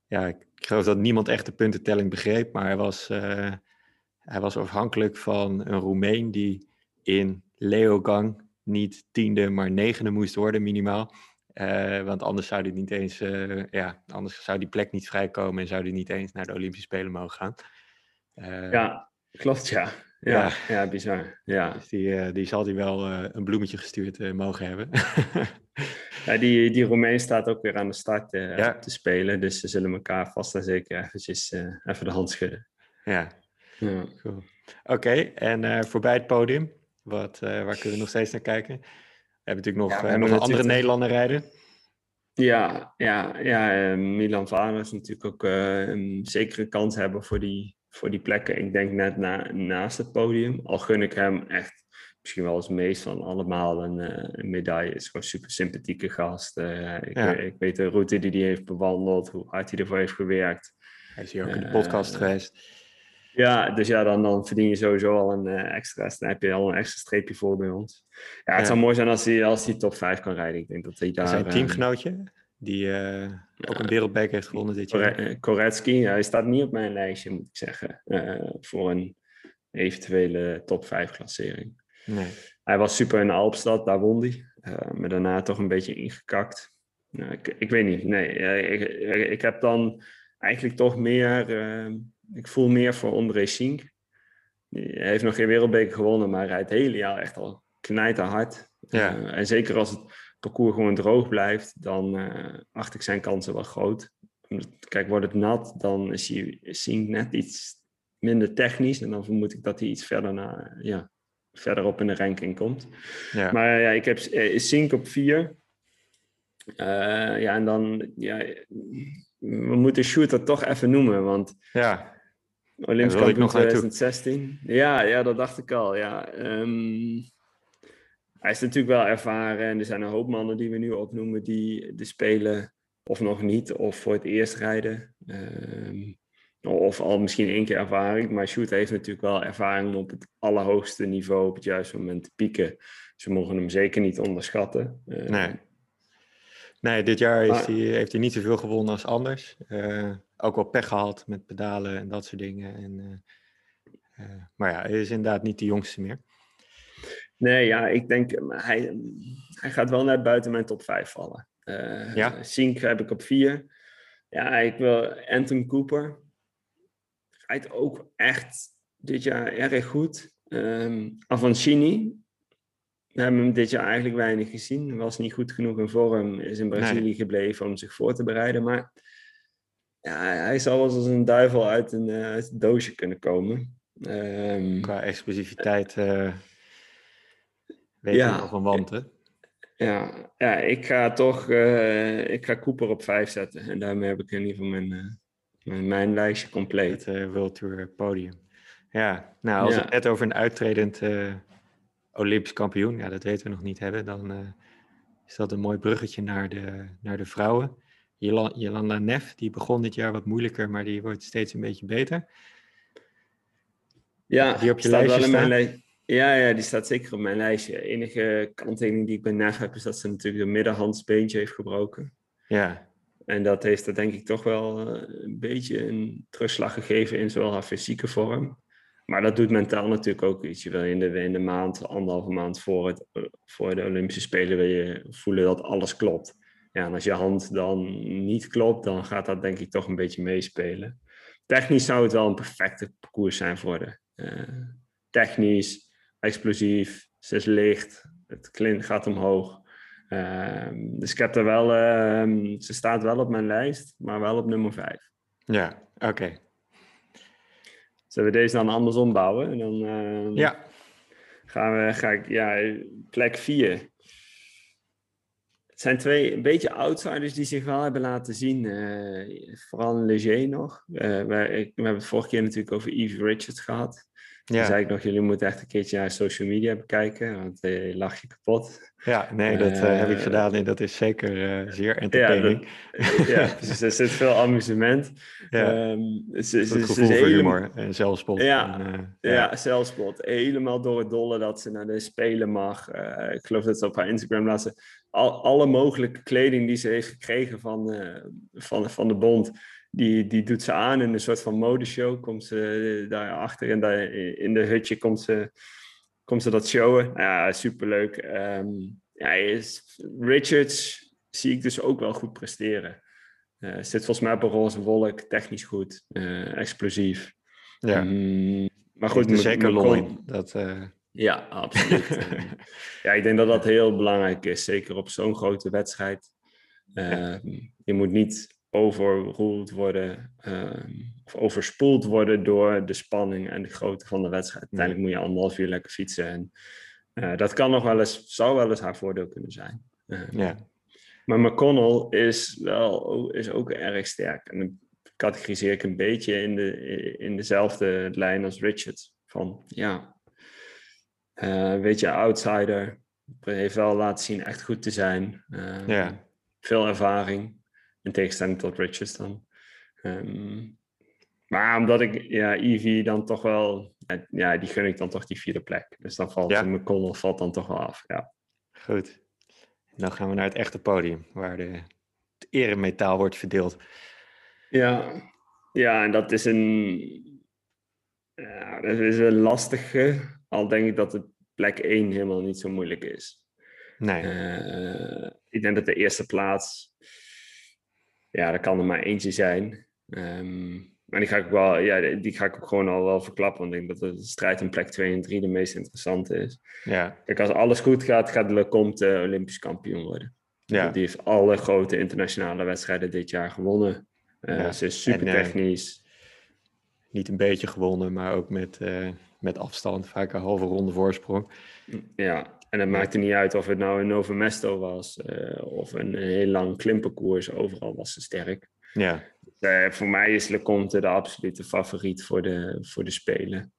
ja, ik geloof dat niemand echt de puntentelling begreep, maar hij was, hij was afhankelijk van een Roemeen die in Leogang niet tiende, maar negende moest worden minimaal. Uh, want anders zou hij niet eens, uh, ja, anders zou die plek niet vrijkomen en zou hij niet eens naar de Olympische Spelen mogen gaan. ja, klopt, ja. Ja, ja, bizar. Ja. Dus die, die zal hij wel een bloemetje gestuurd mogen hebben. Ja, die, die Romein staat ook weer aan de start te spelen. Dus ze zullen elkaar vast en zeker eventjes even de hand schudden. Ja, ja. Cool. Oké, en uh, voorbij het podium, wat, waar kunnen we nog steeds naar kijken? We hebben natuurlijk nog, ja, nog een andere Nederlander rijden. Ja, ja, ja Milan Vader is natuurlijk ook een zekere kans hebben voor die, voor die plekken. Ik denk net na, naast het podium. Al gun ik hem echt misschien wel als meest van allemaal een, uh, een medaille. is gewoon super sympathieke gast. Uh, ik, ik, weet de route die hij heeft bewandeld, hoe hard hij ervoor heeft gewerkt. Hij is hier ook in de podcast uh, geweest. Ja, dus ja, dan, dan verdien je sowieso al een extra. Dan heb je al een extra streepje voor bij ons. Ja, het ja. zou mooi zijn als hij, als hij top 5 kan rijden. Ik denk dat hij daar. Zijn teamgenootje, die ook een wereldbeker heeft gewonnen dit jaar. Koretsky, hij staat niet op mijn lijstje, moet ik zeggen. voor een eventuele top 5 klassering. Nee. Hij was super in de Alpstad, daar won hij. Maar daarna toch een beetje ingekakt. Nou, ik, ik weet niet. Nee, ik, ik heb dan eigenlijk toch meer. Uh, ik voel meer voor André Sink. Hij heeft nog geen wereldbeker gewonnen, maar hij rijdt het hele jaar echt al knijterhard. Ja. Uh, en zeker als het parcours gewoon droog blijft, dan acht ik zijn kansen wel groot. Kijk, wordt het nat, dan is hij Sink net iets minder technisch. En dan vermoed ik dat hij iets verder naar, ja, verderop in de ranking komt. Ja. Maar ja, ik heb uh, Sink op 4. Uh, ja, en dan, ja, we moeten Shooter toch even noemen, want ja. Olympisch kampioen 2016. Ja, ja, dat dacht ik al, ja. Um, hij is natuurlijk wel ervaren en er zijn een hoop mannen die we nu opnoemen die de spelen of nog niet of voor het eerst rijden. Um, Of al misschien één keer ervaring. Maar Shoot heeft natuurlijk wel ervaring om op het allerhoogste niveau op het juiste moment te pieken. Ze mogen hem zeker niet onderschatten. nee. Nee, dit jaar is hij, heeft hij niet zoveel gewonnen als anders. ook wel pech gehad met pedalen en dat soort dingen. En, maar ja, hij is inderdaad niet de jongste meer. Nee, ja, ik denk, hij, hij gaat wel naar buiten mijn top 5 vallen. Uh, ja. Sink heb ik op 4. Ja, ik wil Anton Cooper. Rijdt ook echt dit jaar erg goed. Um, Avancini. We hebben hem dit jaar eigenlijk weinig gezien. Was niet goed genoeg in vorm. Is in Brazilië gebleven om zich voor te bereiden. Maar ja, hij zal wel als een duivel uit een, uit een doosje kunnen komen. Um, Qua explosiviteit... Uh weet ja. een wand, hè? Ja, ja ik ga toch uh, ik ga Cooper op 5 zetten. En daarmee heb ik in ieder geval mijn, uh, mijn, mijn, lijstje compleet. Het uh, World Tour podium. Ja, nou als ja. het net over een uittredend Olympisch kampioen, ja, dat weten we nog niet hebben, dan is dat een mooi bruggetje naar de, naar de vrouwen. Jolanda Neff, die begon dit jaar wat moeilijker, maar die wordt steeds een beetje beter. Ja, die op je lijstje staan. Ja, ja, die staat zeker op mijn lijstje. De enige kanttekening die ik bij Neff heb, is dat ze natuurlijk de middenhandsbeentje heeft gebroken. Ja. En dat heeft er denk ik toch wel eh, een beetje een terugslag gegeven in zowel haar fysieke vorm. Maar dat doet mentaal natuurlijk ook iets. Je wil in de, in de maand, anderhalve maand voor, het, voor de Olympische Spelen, wil je voelen dat alles klopt. Ja, en als je hand dan niet klopt, dan gaat dat denk ik toch een beetje meespelen. Technisch zou het wel een perfecte parcours zijn voor de. Uh, technisch, explosief, ze is licht, het klint gaat omhoog. Dus ik heb er wel, um, ze staat wel op mijn lijst, maar wel op nummer 5. Ja, oké. Okay. Zullen we deze dan andersom bouwen? En dan uh, ja. gaan we, ga ik, ja, plek 4. Het zijn twee een beetje outsiders die zich wel hebben laten zien. Uh, vooral Leger nog. Uh, we, we, hebben het vorige keer natuurlijk over Eve Richards gehad. Ja. zei ik nog, jullie moeten echt een keertje naar social media bekijken, want uh, je lach je kapot. Ja, nee, dat uh, heb ik gedaan en dat is zeker uh, zeer entertaining. Ja, ja, precies. Er zit veel amusement. Ja. Um, ze, het gevoel voor humor en zelfspot. Ja, en, ja. ja, zelfspot. Helemaal door het dolle dat ze naar de Spelen mag. ik geloof dat ze op haar Instagram laat ze al, alle mogelijke kleding die ze heeft gekregen van, van, van de bond die, die doet ze aan in een soort van modeshow. Komt ze daarachter in de, in de hutje, komt ze, komt ze dat showen. Nou ja, superleuk. Um, ja, is, Richards zie ik dus ook wel goed presteren. Uh, zit volgens mij op een roze wolk, technisch goed, uh, explosief. Ja. Um, maar goed, er zeker lol Dat, uh... Ja, absoluut. ja, ik denk dat dat heel belangrijk is, zeker op zo'n grote wedstrijd. Ja. Ehm, je moet niet overroeld worden ehm, of overspoeld worden door de spanning en de grootte van de wedstrijd. Uiteindelijk moet je anderhalf uur lekker fietsen. En uh, dat kan nog wel eens, zou wel eens haar voordeel kunnen zijn. Ehm, ja. Maar McConnell is, wel, is ook erg sterk. En dan categoriseer ik een beetje in, de, in dezelfde lijn als Richard. Van ja, uh, weet je, outsider. Heeft wel laten zien echt goed te zijn. Uh, ja. Veel ervaring. In tegenstelling tot Richards dan. Um, maar omdat ik, ja, Evie dan toch wel, ja, die gun ik dan toch die vierde plek. Dus dan valt ja. McConnell valt dan toch wel af, ja. Goed. Dan gaan we naar het echte podium, waar de, het eremetaal wordt verdeeld. Ja, ja en dat is een, ja, dat is een lastige, al denk ik dat het plek 1 helemaal niet zo moeilijk is. Nee. Uh, ik denk dat de eerste plaats ja, dat kan er maar eentje zijn. Um, maar die ga ik wel, ja, die ga ik ook gewoon al wel verklappen. Want ik denk dat de strijd om plek 2 en 3 de meest interessante is. Ja. Kijk, als alles goed gaat, gaat Lecomte uh, Olympisch kampioen worden. Ja. Die heeft alle grote internationale wedstrijden dit jaar gewonnen. Uh, ja. Ze is super eh, technisch. niet een beetje gewonnen, maar ook met, uh, met afstand. Vaak een halve ronde voorsprong. Ja, en het maakte niet uit of het nou een Novo Mesto was uh, of een, een, heel lang klimparcours. Overal was ze sterk. Ja. Uh, voor mij is Leconte de absolute favoriet voor de, voor de Spelen.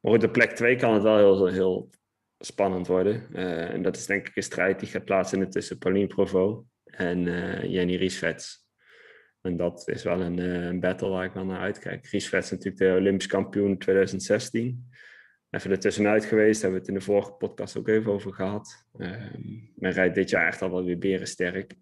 Maar op de plek 2 kan het wel heel, heel spannend worden. Uh, en dat is denk ik een strijd die gaat plaatsvinden tussen Pauline Provo en Jenny Riesvets. En dat is wel een, een battle waar ik wel naar uitkijk. Ries Vets natuurlijk de Olympisch kampioen 2016 even ertussenuit geweest. Daar hebben we het in de vorige podcast ook even over gehad. Um, men rijdt dit jaar echt al wel weer berensterk.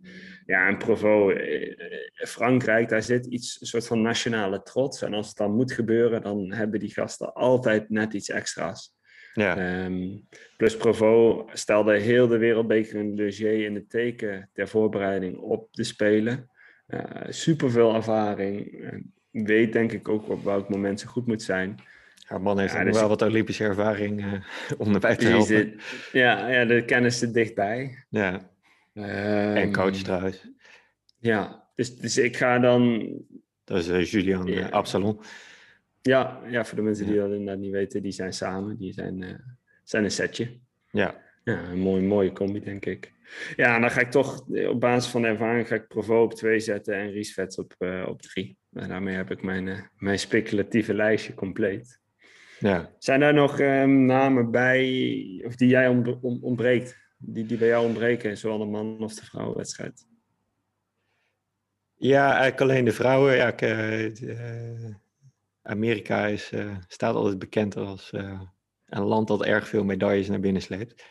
Ja, en Provo, eh, Frankrijk, daar zit iets, een soort van nationale trots. En als het dan moet gebeuren, dan hebben die gasten altijd net iets extra's. Ja. Um, plus Provo stelde heel de wereldbeker in Leger in het teken ter voorbereiding op de Spelen. Uh, Super veel ervaring. weet denk ik ook op welk moment ze goed moet zijn. Haar man heeft ja, dus wel wat Olympische ervaring uh, om erbij te helpen. ja, ja, de kennis zit dichtbij. Ja. Um, en coach trouwens. Ja, dus, dus ik ga dan... Dat is uh, Julian ja. Absalon. Ja, ja, voor de mensen die dat inderdaad niet weten, die zijn samen. Die zijn, uh, zijn een setje. Ja. Ja, een mooie, mooie combi, denk ik. Ja, en dan ga ik toch op basis van de ervaring ga ik Provo op twee zetten en Riesvets op, uh, op drie. En daarmee heb ik mijn, mijn speculatieve lijstje compleet. Ja. Zijn daar nog um, namen bij, of die jij ontbreekt, die, die bij jou ontbreken, zowel de man of de vrouwenwedstrijd? Ja, eigenlijk alleen de vrouwen. Ja, ik, uh, Amerika is, uh, staat altijd bekend als uh, een land dat erg veel medailles naar binnen sleept.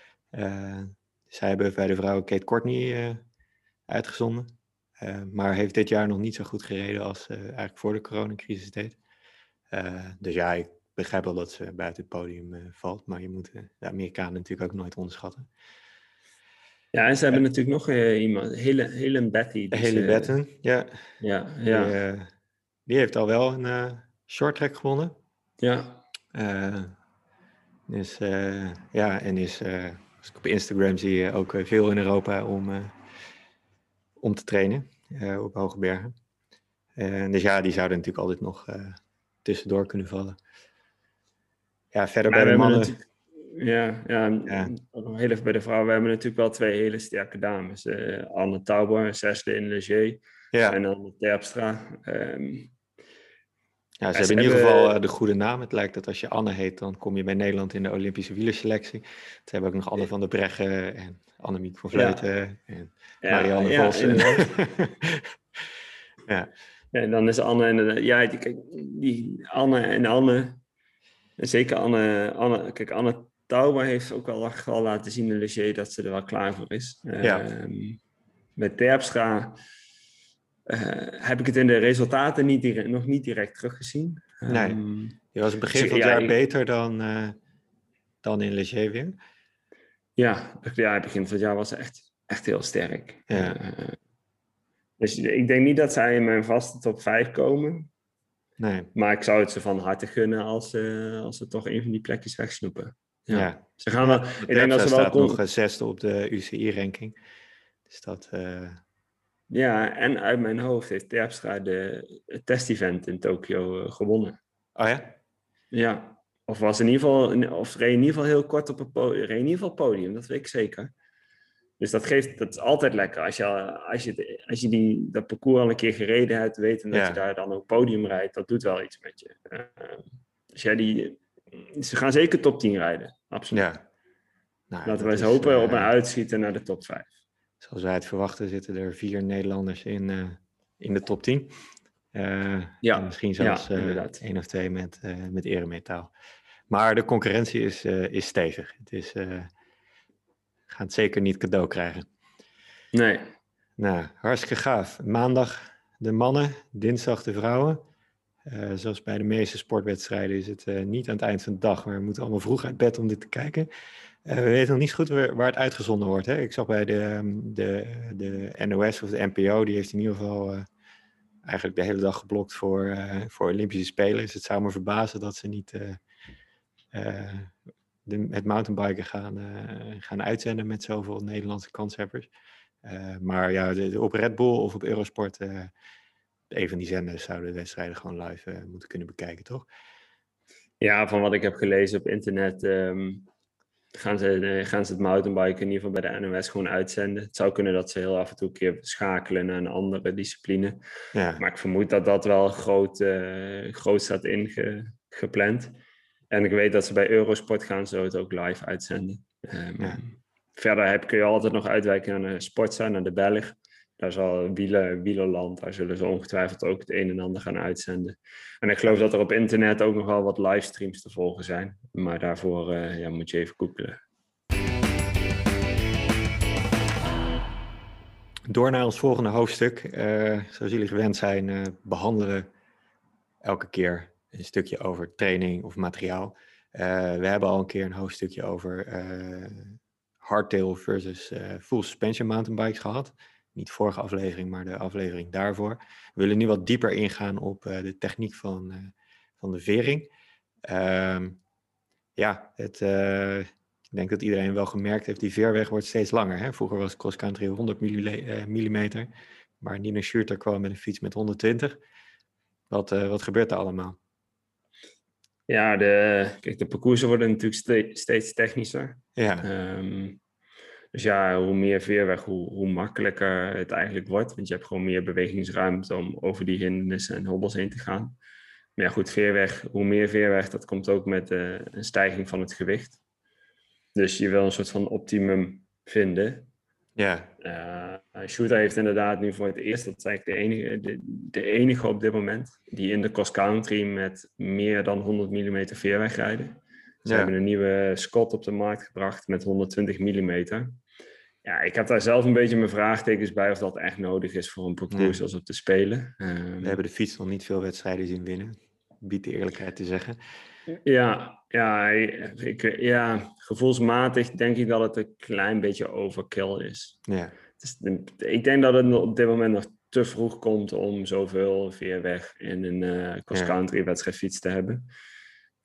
zij hebben bij de vrouwen Kate Courtney uitgezonden. maar heeft dit jaar nog niet zo goed gereden als eigenlijk voor de coronacrisis deed. dus ja, ik begrijp wel dat ze buiten het podium uh, valt, maar je moet uh, de Amerikanen natuurlijk ook nooit onderschatten. Ja, en ze hebben natuurlijk nog iemand, Helen Betty. Dus, Helen Batten, ja. Ja, ja. Die, die, heeft al wel een short track gewonnen. Ja. dus ja, en is, als ik op Instagram zie je ook veel in Europa om, om te trainen op hoge bergen. dus ja, die zouden natuurlijk altijd nog tussendoor kunnen vallen. Ja, verder bij de mannen. Ja, ja, ja. nog heel even bij de vrouwen. We hebben natuurlijk wel twee hele sterke dames. Uh, Anne Tauber, Cecile Leger ja. en dan Terpstra. Um, ja, ze hebben in ieder geval uh, de goede naam. Het lijkt dat als je Anne heet, dan kom je bij Nederland in de Olympische wielerselectie. Ze hebben ook nog Anne van der Breggen en Annemiek van Vleuten ja. en Marianne ja, Vossen. ja. ja. En dan is Anne en ja, die, die Anne en Anne zeker Anne, Anne, kijk, Anne Tauber heeft ook wel, wel laten zien in Leger dat ze er wel klaar voor is. Ja. Um, met Terpstra uh, heb ik het in de resultaten niet direct, nog niet direct teruggezien. Nee, um, je was het begin dus van het jaar beter dan, uh, dan in Leger weer. Ja, ja, begin van het jaar was ze echt, echt heel sterk. Ja. Uh, dus ik denk niet dat zij in mijn vaste top 5 komen. Nee. Maar ik zou het ze van harte gunnen als, uh, als ze toch een van die plekjes wegsnoepen. Ja. ja. Ze gaan wel, ik denk dat ze wel staat nog uh, zesde op de UCI-ranking. Dus dat... Uh... Ja, en uit mijn hoofd heeft Terpstra de, het test-event in Tokio gewonnen. Oh ja? Ja. Of was in ieder geval, of reed in ieder geval heel kort op het podium. in ieder geval podium, dat weet ik zeker. Dus dat, geeft, dat is altijd lekker. Als je, als je, als je die, dat parcours al een keer gereden hebt, weten dat je daar dan ook podium rijdt, dat doet wel iets met je. Uh, dus ja, die, ze gaan zeker top 10 rijden, absoluut. Ja. Nou, Laten we eens hopen uh, op een uitschieten naar de top 5. Zoals wij het verwachten zitten er vier Nederlanders in, uh, in de top 10. ja. Misschien zelfs ja, één of twee met, met eremetaal. Maar de concurrentie is, is stevig. Het is gaan het zeker niet cadeau krijgen. Nee. Nou, hartstikke gaaf. Maandag de mannen, dinsdag de vrouwen. Uh, zoals bij de meeste sportwedstrijden is het uh, niet aan het eind van de dag, maar we moeten allemaal vroeg uit bed om dit te kijken. Uh, we weten nog niet goed waar, waar, het uitgezonden wordt. Hè? Ik zag bij de, ehm, de, de NOS of de NPO, die heeft in ieder geval eigenlijk de hele dag geblokt voor, voor Olympische Spelen. Dus het zou me verbazen dat ze niet de, het mountainbiken gaan, uh, gaan uitzenden met zoveel Nederlandse kanshebbers. Uh, maar ja, de, op Red Bull of op Eurosport, uh, een van die zenders zouden de wedstrijden gewoon live moeten kunnen bekijken, toch? Ja, van wat ik heb gelezen op internet, um, gaan, ze, gaan ze het mountainbiken in ieder geval bij de NOS gewoon uitzenden. Het zou kunnen dat ze heel af en toe een keer schakelen naar een andere discipline. Ja. Maar ik vermoed dat dat wel groot, groot staat ingepland. En ik weet dat ze bij Eurosport gaan zo het ook live uitzenden. Um, Verder heb, kun je altijd nog uitwijken naar de Sportza, naar de Belg. daar zal wielen, wielerland, daar zullen ze ongetwijfeld ook het een en ander gaan uitzenden. En ik geloof dat er op internet ook nog wel wat livestreams te volgen zijn. Maar daarvoor uh, ja, moet je even googlen. Door naar ons volgende hoofdstuk. Uh, zoals jullie gewend zijn, uh, behandelen elke keer een stukje over training of materiaal. we hebben al een keer een hoofdstukje over hardtail versus full suspension mountainbikes gehad. Niet vorige aflevering, maar de aflevering daarvoor. We willen nu wat dieper ingaan op de techniek van, van de vering. Uh, ja, het, ik denk dat iedereen wel gemerkt heeft, die veerweg wordt steeds langer. Hè? Vroeger was cross country 100 mm, maar Nino Schurter kwam met een fiets met 120. Wat, wat gebeurt er allemaal? Ja, de, kijk, de parcoursen worden natuurlijk steeds, steeds technischer. Ja. Um, dus ja, hoe meer veerweg, hoe, hoe makkelijker het eigenlijk wordt. Want je hebt gewoon meer bewegingsruimte om over die hindernissen en hobbels heen te gaan. Maar ja, goed, veerweg, hoe meer veerweg, dat komt ook met uh, een stijging van het gewicht. Dus je wil een soort van optimum vinden. Ja. Uh, Shooter heeft inderdaad nu voor het eerst, dat is eigenlijk de enige, de, de enige op dit moment, die in de cross country met meer dan 100 mm veerweg rijden. Ze hebben een nieuwe Scott op de markt gebracht met 120 mm ja, ik heb daar zelf een beetje mijn vraagtekens bij of dat echt nodig is voor een parcours als op te spelen. Um, We hebben de fiets nog niet veel wedstrijden zien winnen, biedt de eerlijkheid te zeggen. Ja, ja, ik, ja, gevoelsmatig denk ik dat het een klein beetje overkill is. Ja. Dus, ik denk dat het op dit moment nog te vroeg komt om zoveel veerweg in een uh, cross-country wedstrijd fiets te hebben.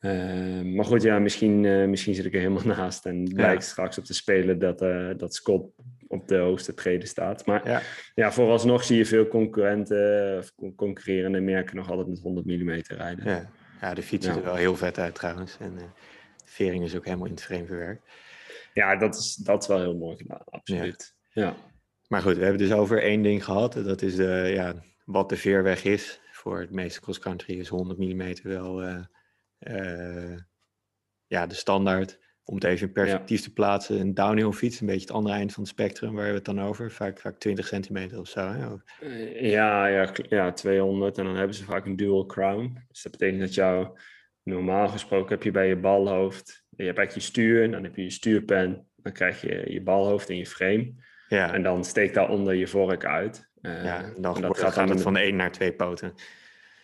Uh, maar goed, ja, misschien, uh, misschien zit ik er helemaal naast en blijkt straks op te spelen dat, uh, dat Scott op de hoogste treden staat. Maar ja. ja, vooralsnog zie je veel concurrenten of concurrerende merken nog altijd met 100 mm rijden. Ja, ja de fiets ziet er wel heel vet uit trouwens. En de vering is ook helemaal in het frame verwerkt. Ja, dat is, dat is wel heel mooi gedaan, absoluut. Ja. Maar goed, we hebben dus over één ding gehad. Dat is de, ja, wat de veerweg is. Voor het meeste cross-country is 100 mm wel uh, ja, de standaard. Om het even in perspectief te plaatsen, een downhill fiets, een beetje het andere eind van het spectrum, waar we het dan over? Vaak, vaak 20 centimeter of zo. Hè? Eh, ja, ja, ja, 200 en dan hebben ze vaak een dual crown. Dus dat betekent dat jou, normaal gesproken heb je bij je balhoofd, je hebt eigenlijk je stuur, en dan heb je je stuurpen, dan krijg je je balhoofd in je frame. Ja. En dan steekt daaronder je vork uit. Uh, ja, dan, en dat gaat, dan het van één naar twee poten.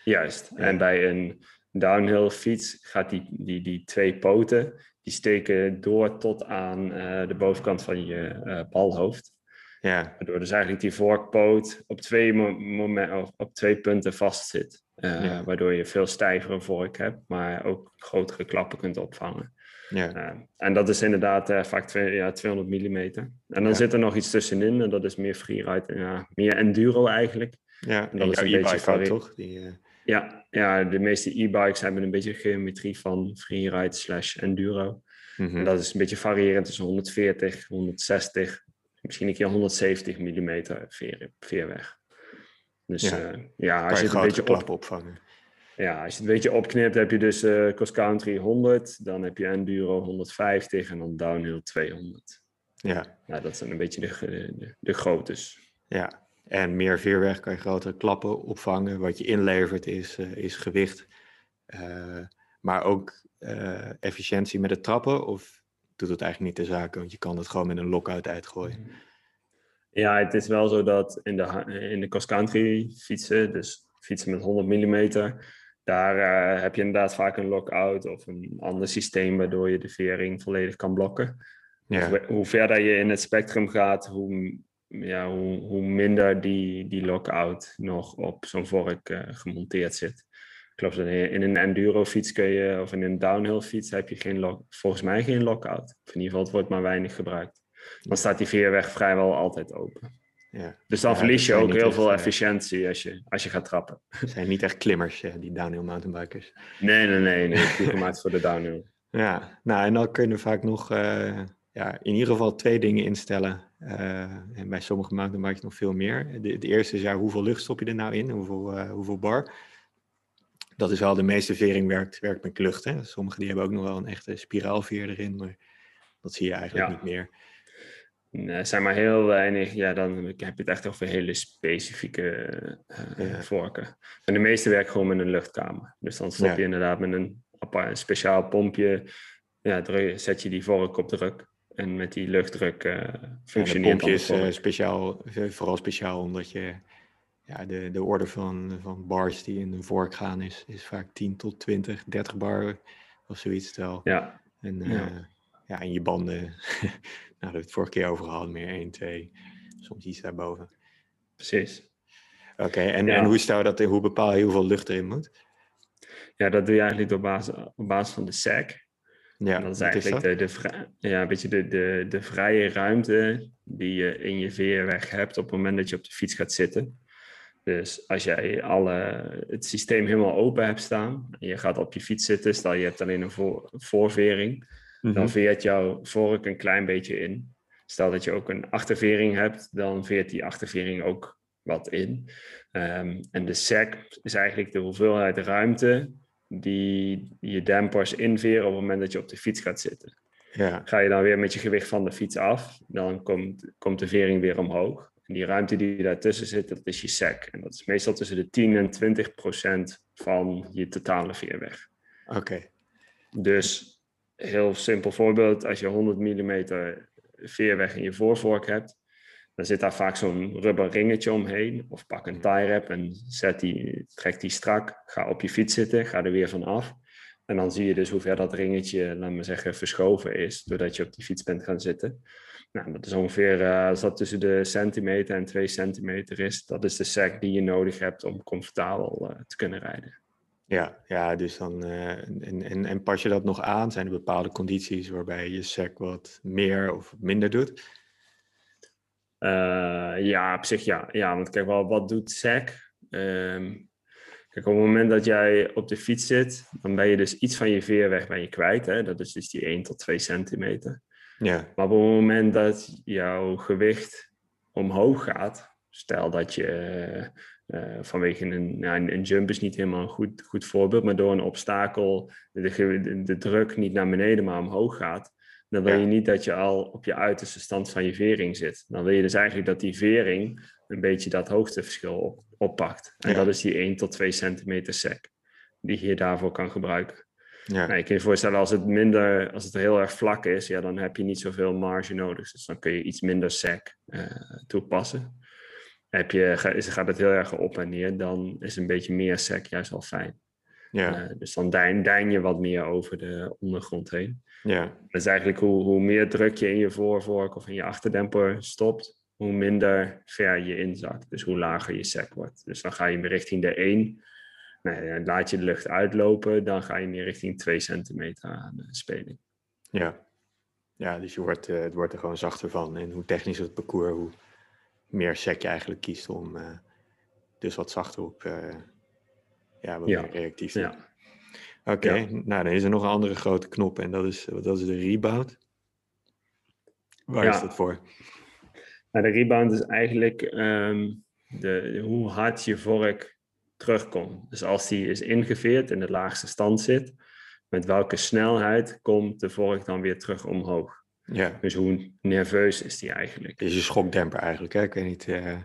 Juist. En bij een downhill fiets gaat die, die, die twee poten, die steken door tot aan uh, de bovenkant van je uh, balhoofd. Ja. Waardoor dus eigenlijk die vorkpoot op twee, moment, op twee punten vastzit. Uh, ja. Waardoor je veel stijvere vork hebt, maar ook grotere klappen kunt opvangen. Ja. en dat is inderdaad vaak twee, ja, 200 mm. En dan ja. zit er nog iets tussenin en dat is meer freeride, ja, meer enduro eigenlijk. Ja, en dat is een beetje toch? Die, ja, ja, de meeste e-bikes hebben een beetje geometrie van freeride slash enduro. Mm En dat is een beetje variërend tussen 140, 160, misschien een keer 170 mm veer, veerweg. Dus ja, uh, ja als je, het een beetje op, opvangen. Ja, als je het een beetje opknipt, heb je dus uh, cross country 100, dan heb je enduro 150 en dan downhill 200. Ja. Nou, dat zijn een beetje de, de, de groottes. Ja, en meer veerweg kan je grotere klappen opvangen. Wat je inlevert is, uh, is gewicht. Uh, maar ook uh, efficiëntie met het trappen. Of doet het eigenlijk niet de zaak? Want je kan het gewoon met een lockout uitgooien. Ja, het is wel zo dat in de, in de cross-country fietsen, dus fietsen met 100 mm, daar heb je inderdaad vaak een lockout of een ander systeem waardoor je de vering volledig kan blokken. Ja. Hoe, hoe verder je in het spectrum gaat, hoe ja, hoe, hoe minder die, die lockout nog op zo'n vork uh, gemonteerd zit. Dat in een enduro fiets kun je, of in een downhill fiets heb je geen lock, volgens mij geen lockout. Of in ieder geval, het wordt maar weinig gebruikt. Dan staat die veerweg vrijwel altijd open. Ja. Dus dan verlies je ook heel veel efficiëntie als je, als je gaat trappen. Het zijn niet echt klimmers, die downhill mountainbikers. Nee, nee, nee. nee. gemaakt voor de downhill. Ja, nou en dan kun je vaak nog uh, ja, in ieder geval twee dingen instellen. Uh, en bij sommige mountainbikes nog veel meer. De, de, eerste is ja, hoeveel lucht stop je er nou in? Hoeveel, uh, hoeveel bar? Dat is wel de meeste vering werkt, werkt met lucht. Hè? Sommigen die hebben ook nog wel een echte spiraalveer erin, maar dat zie je eigenlijk ja. niet meer. Nee, zijn maar heel weinig. Ja, dan heb je het echt over hele specifieke uh, vorken. En de meeste werken gewoon met een luchtkamer. Dus dan stop je inderdaad met een, apart, speciaal pompje. Ja, zet je die vork op druk. En met die luchtdruk uh, functioneert ja, de is speciaal, vooral speciaal omdat je ja, de, de orde van, van bars die in een vork gaan is, is vaak 10 tot 20, 30 bar of zoiets. Stel. Ja. En, ja. ja, en je banden Nou, daar we het vorige keer over gehad, meer 1, 2, soms iets daarboven. Precies. Oké, en, en hoe stel dat, hoe bepaal je hoeveel lucht erin moet? Ja, dat doe je eigenlijk op basis, op basis van de SAC. Ja, dat is eigenlijk de, de, ja, een beetje de, de, de vrije ruimte die je in je veerweg hebt op het moment dat je op de fiets gaat zitten. Dus als jij alle, het systeem helemaal open hebt staan en je gaat op je fiets zitten, stel je hebt alleen een voor, voorvering, dan mhm. veert jouw vork een klein beetje in. Stel dat je ook een achtervering hebt, dan veert die achtervering ook wat in. Ehm, en de sec is eigenlijk de hoeveelheid ruimte die je dampers inveren op het moment dat je op de fiets gaat zitten. Ja. Ga je dan weer met je gewicht van de fiets af, dan komt, komt de vering weer omhoog. En die ruimte die daartussen zit, dat is je sec. En dat is meestal tussen de 10 en 20 procent van je totale veerweg. Oké. Dus heel simpel voorbeeld, als je 100 mm veerweg in je voorvork hebt, dan zit daar vaak zo'n rubber ringetje omheen. Of pak een tie wrap en zet die, trek die strak, ga op je fiets zitten, ga er weer van af. En dan zie je dus hoe ver dat ringetje, laat maar zeggen, verschoven is, doordat je op die fiets bent gaan zitten. Nou, dat is ongeveer, uh, als dat tussen de centimeter en 2 centimeter is, dat is de sec die je nodig hebt om comfortabel uh, te kunnen rijden. Ja, ja dus dan, uh, en, en, en pas je dat nog aan? Zijn er bepaalde condities waarbij je SEC wat meer of minder doet? Uh, ja, op zich ja. Ja, want kijk wel, wat doet SEC? Um, kijk, op het moment dat jij op de fiets zit, dan ben je dus iets van je veerweg ben je kwijt. Hè? Dat is dus die 1 tot 2 centimeter. Ja. Maar op het moment dat jouw gewicht omhoog gaat, stel dat je uh, vanwege een, nou, een, jump is niet helemaal een goed, goed voorbeeld, maar door een obstakel de, de, druk niet naar beneden, maar omhoog gaat, dan wil je niet dat je al op je uiterste stand van je vering zit. Dan wil je dus eigenlijk dat die vering een beetje dat hoogteverschil op, oppakt. En dat is die 1 tot 2 centimeter sec, die je daarvoor kan gebruiken. Ja. Nou, je kan je voorstellen, als het minder, als het heel erg vlak is, ja, dan heb je niet zoveel marge nodig. Dus dan kun je iets minder sec uh, toepassen heb je, gaat het heel erg op en neer, dan is een beetje meer sec juist al fijn. Ja. Uh, dus dan dein, dein je wat meer over de ondergrond heen. Ja. Dat is eigenlijk hoe, hoe meer druk je in je voorvork of in je achterdemper stopt, hoe minder ver je inzakt. Dus hoe lager je sec wordt. Dus dan ga je meer richting de 1. Nou, laat je de lucht uitlopen, dan ga je meer richting 2 centimeter aan de speling. Ja, ja dus je wordt, uh, het wordt er gewoon zachter van. En hoe technisch het parcours, hoe meer sec je eigenlijk kiest om uh, dus wat zachter op, uh, ja, wat meer reactief te ja. Oké, ja. nou dan is er nog een andere grote knop en dat is, dat is de rebound. Waar is dat voor? Nou, de rebound is eigenlijk um, de, hoe hard je vork terugkomt. Dus als die is ingeveerd in de laagste stand zit, met welke snelheid komt de vork dan weer terug omhoog? Ja. Dus hoe nerveus is die eigenlijk? Is je schokdemper eigenlijk, hè? Ik weet niet... Uh,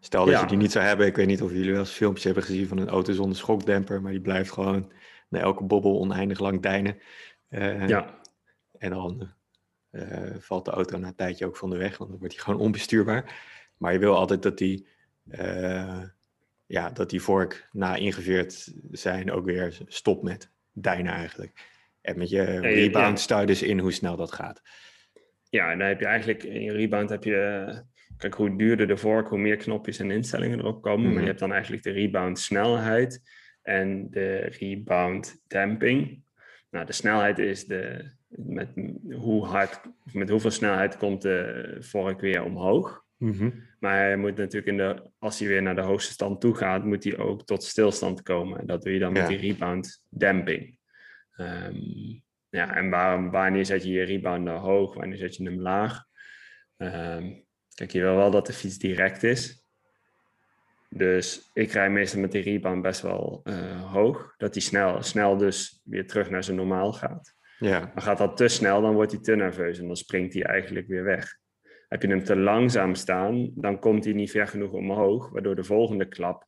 stel dat je die niet zou hebben, ik weet niet of jullie wel eens filmpjes hebben gezien van een auto zonder schokdemper, maar die blijft gewoon naar elke bobbel oneindig lang deinen. Uh, ja. En dan uh, valt de auto na een tijdje ook van de weg, want dan wordt hij gewoon onbestuurbaar. Maar je wil altijd dat die, ja, dat die vork na ingeveerd zijn ook weer stopt met deinen eigenlijk. En met je rebound je dus in hoe snel dat gaat. Ja, en dan heb je eigenlijk in je rebound heb je. Kijk, hoe duurder de vork, hoe meer knopjes en instellingen erop komen. Maar je mhm. hebt dan eigenlijk de rebound snelheid en de rebound damping. Nou, de snelheid is de, met, hoe hard, met hoeveel snelheid komt de vork weer omhoog. Mhm. Maar hij moet natuurlijk in de, als hij weer naar de hoogste stand toe gaat, moet hij ook tot stilstand komen. En dat doe je dan met die rebound damping. Um, ja, en waarom, wanneer zet je je rebound nou hoog, wanneer zet je hem laag? Um, kijk, je wil wel dat de fiets direct is. Dus ik rij meestal met die rebound best wel uh, hoog. Dat hij snel, snel dus weer terug naar zijn normaal gaat. Ja. Maar gaat dat te snel, dan wordt hij te nerveus en dan springt hij eigenlijk weer weg. Heb je hem te langzaam staan, dan komt hij niet ver genoeg omhoog, waardoor de volgende klap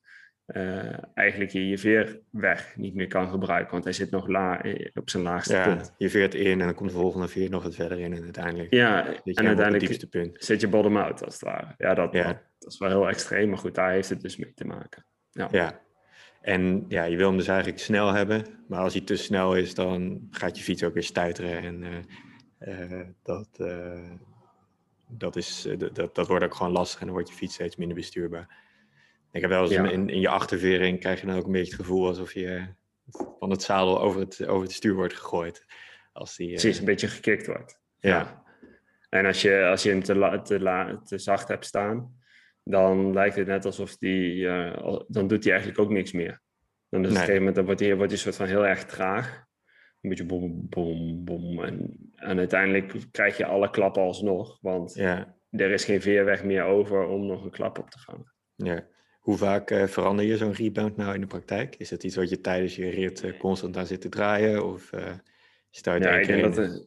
eigenlijk je, je veerweg niet meer kan gebruiken, want hij zit nog la, eh, op zijn laagste ja, punt. Je veert in en dan komt de volgende veer nog wat verder in en uiteindelijk ja, en uiteindelijk punt. zit je bottom out als het ware. Ja dat, ja, dat, is wel heel extreem, maar goed, daar heeft het dus mee te maken. Ja. ja. En ja, je wil hem dus eigenlijk snel hebben, maar als hij te snel is, dan gaat je fiets ook weer stuiteren en uh, dat, dat, is, dat, dat wordt ook gewoon lastig en dan wordt je fiets steeds minder bestuurbaar. Ik heb wel eens in, in je achtervering krijg je dan ook een beetje het gevoel alsof je van het zadel over het, over het stuur wordt gegooid. Als die, Precies, een beetje gekikt wordt. Ja. En als je, als je hem te, te, te zacht hebt staan, dan lijkt het net alsof die, dan doet hij eigenlijk ook niks meer. Dan is het een gegeven moment, dan wordt hij, wordt hij soort van heel erg traag. Een beetje bom, bom, bom. En, en uiteindelijk krijg je alle klappen alsnog, want ja. er is geen veerweg meer over om nog een klap op te vangen. Ja. Hoe vaak uh, verander je zo'n rebound nou in de praktijk? Is dat iets wat je tijdens je rit uh, constant aan zit te draaien? Of uh, het ja, ik denk dat de,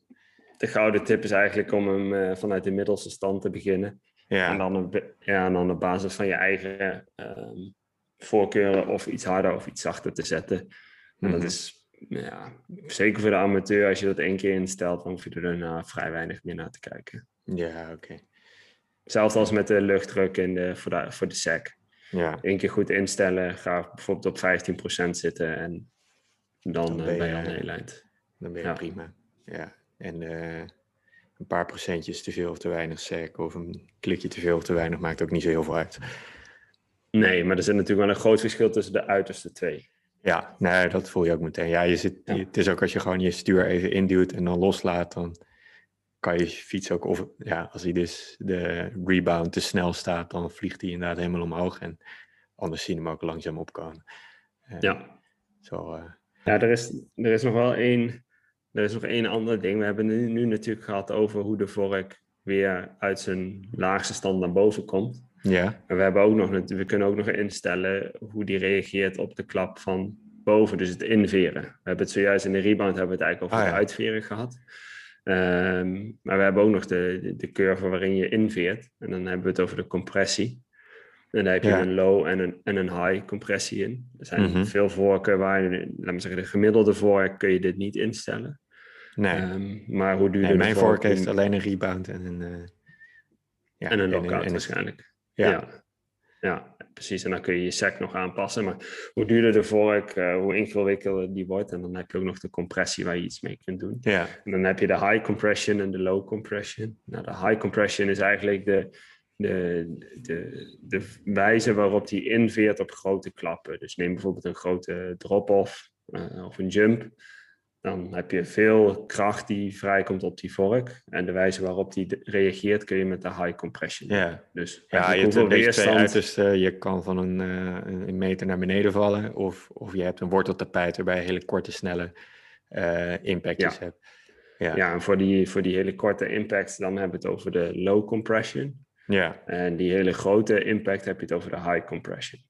de, gouden tip is eigenlijk om hem vanuit de middelste stand te beginnen. Ja. En, dan, ja, en dan op basis van je eigen ehm, voorkeuren of iets harder of iets zachter te zetten. En dat mhm. is ja, zeker voor de amateur, als je dat één keer instelt, dan hoef je er daarna vrij weinig meer naar te kijken. Ja, oké. Zelfs als met de luchtdruk in de, voor, de, voor de sec. Ja. Eén keer goed instellen, ga bijvoorbeeld op 15% zitten en dan, dan eh, ben, je, al een heel eind. Dan ben je prima. Ja. En uh, een paar procentjes te veel of te weinig sec of een klikje te veel of te weinig maakt ook niet zo heel veel uit. Nee, maar er zit natuurlijk wel een groot verschil tussen de uiterste twee. Ja, nee, dat voel je ook meteen. Ja, je zit, het is ook als je gewoon je stuur even induwt en dan loslaat, dan kan je fiets ook, of ja, als hij dus de rebound te snel staat, dan vliegt hij inderdaad helemaal omhoog. En anders zien hem ook langzaam opkomen. Uh, ja. Zo, uh, ja, er is, er is nog wel één, er is nog één ander ding. We hebben nu, nu natuurlijk gehad over hoe de vork weer uit zijn laagste stand naar boven komt. Ja. En we, hebben ook nog, we kunnen ook nog instellen hoe die reageert op de klap van boven, dus het inveren. We hebben het zojuist in de rebound hebben we het eigenlijk over ah, de uitveren gehad. Um, maar we hebben ook nog de, de, curve waarin je inveert. En dan hebben we het over de compressie. En daar heb je een low en een, en een high compressie in. Er zijn mhm. veel vorken waar, laat me zeggen, de gemiddelde vork kun je dit niet instellen. Nee. Um, maar hoe duurder nee, Mijn vork heeft alleen een rebound en een... Uh, ja, en een lockout waarschijnlijk. ja. ja precies. En dan kun je je sec nog aanpassen. Maar hoe duurder de vork, uh, hoe ingewikkelder die wordt. En dan heb je ook nog de compressie waar je iets mee kunt doen. Ja. En dan heb je de high compression en de low compression. Nou, de high compression is eigenlijk de, de, de, de wijze waarop die inveert op grote klappen. Dus neem bijvoorbeeld een grote drop-off uh, of een jump. Dan heb je veel kracht die vrijkomt op die vork. En de wijze waarop die reageert kun je met de high compression. Ja, dus ja je hebt weerstand... uiterste. Je kan van een, uh, een, meter naar beneden vallen. Of, of je hebt een worteltapijt waarbij je hele korte, snelle uh, impacts ja. hebt. Ja, ja en voor die, voor die hele korte impacts dan hebben we het over de low compression. Ja. En die hele grote impact heb je het over de high compression.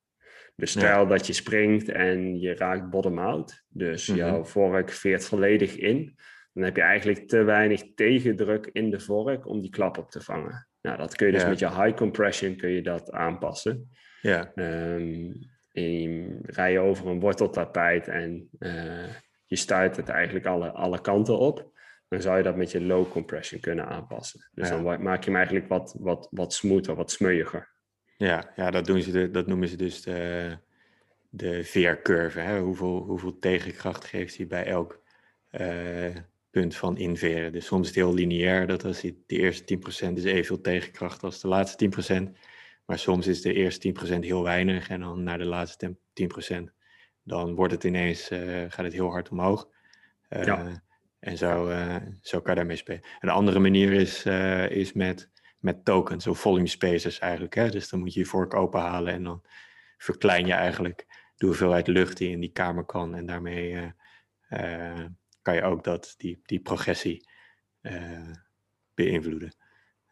Dus stel dat je springt en je raakt bottom-out, dus mhm. jouw vork veert volledig in, dan heb je eigenlijk te weinig tegendruk in de vork om die klap op te vangen. Nou, dat kun je dus met je high compression kun je dat aanpassen. Ja. Um, je rij je over een worteltapijt en uh, je stuit het eigenlijk alle, alle kanten op, dan zou je dat met je low compression kunnen aanpassen. Dus dan maak je hem eigenlijk wat, wat, wat smoother, wat smeuiger. Ja, ja dat, doen ze de, dat noemen ze dus de, de veercurve. Hè? Hoeveel, hoeveel tegenkracht geeft hij bij elk uh, punt van inveren. Dus soms is het heel lineair, dat als hij de eerste 10% is evenveel tegenkracht als de laatste 10%. Maar soms is de eerste 10% heel weinig en dan naar de laatste 10%, dan wordt het ineens, uh, gaat het heel hard omhoog. Uh, ja. En zo, zo kan je daarmee spelen. Een andere manier is, is met met tokens of volume spacers eigenlijk. Hè? Dus dan moet je je vork openhalen en dan verklein je eigenlijk de hoeveelheid lucht die in die kamer kan. En daarmee uh, uh, kan je ook dat, die, die progressie uh, beïnvloeden.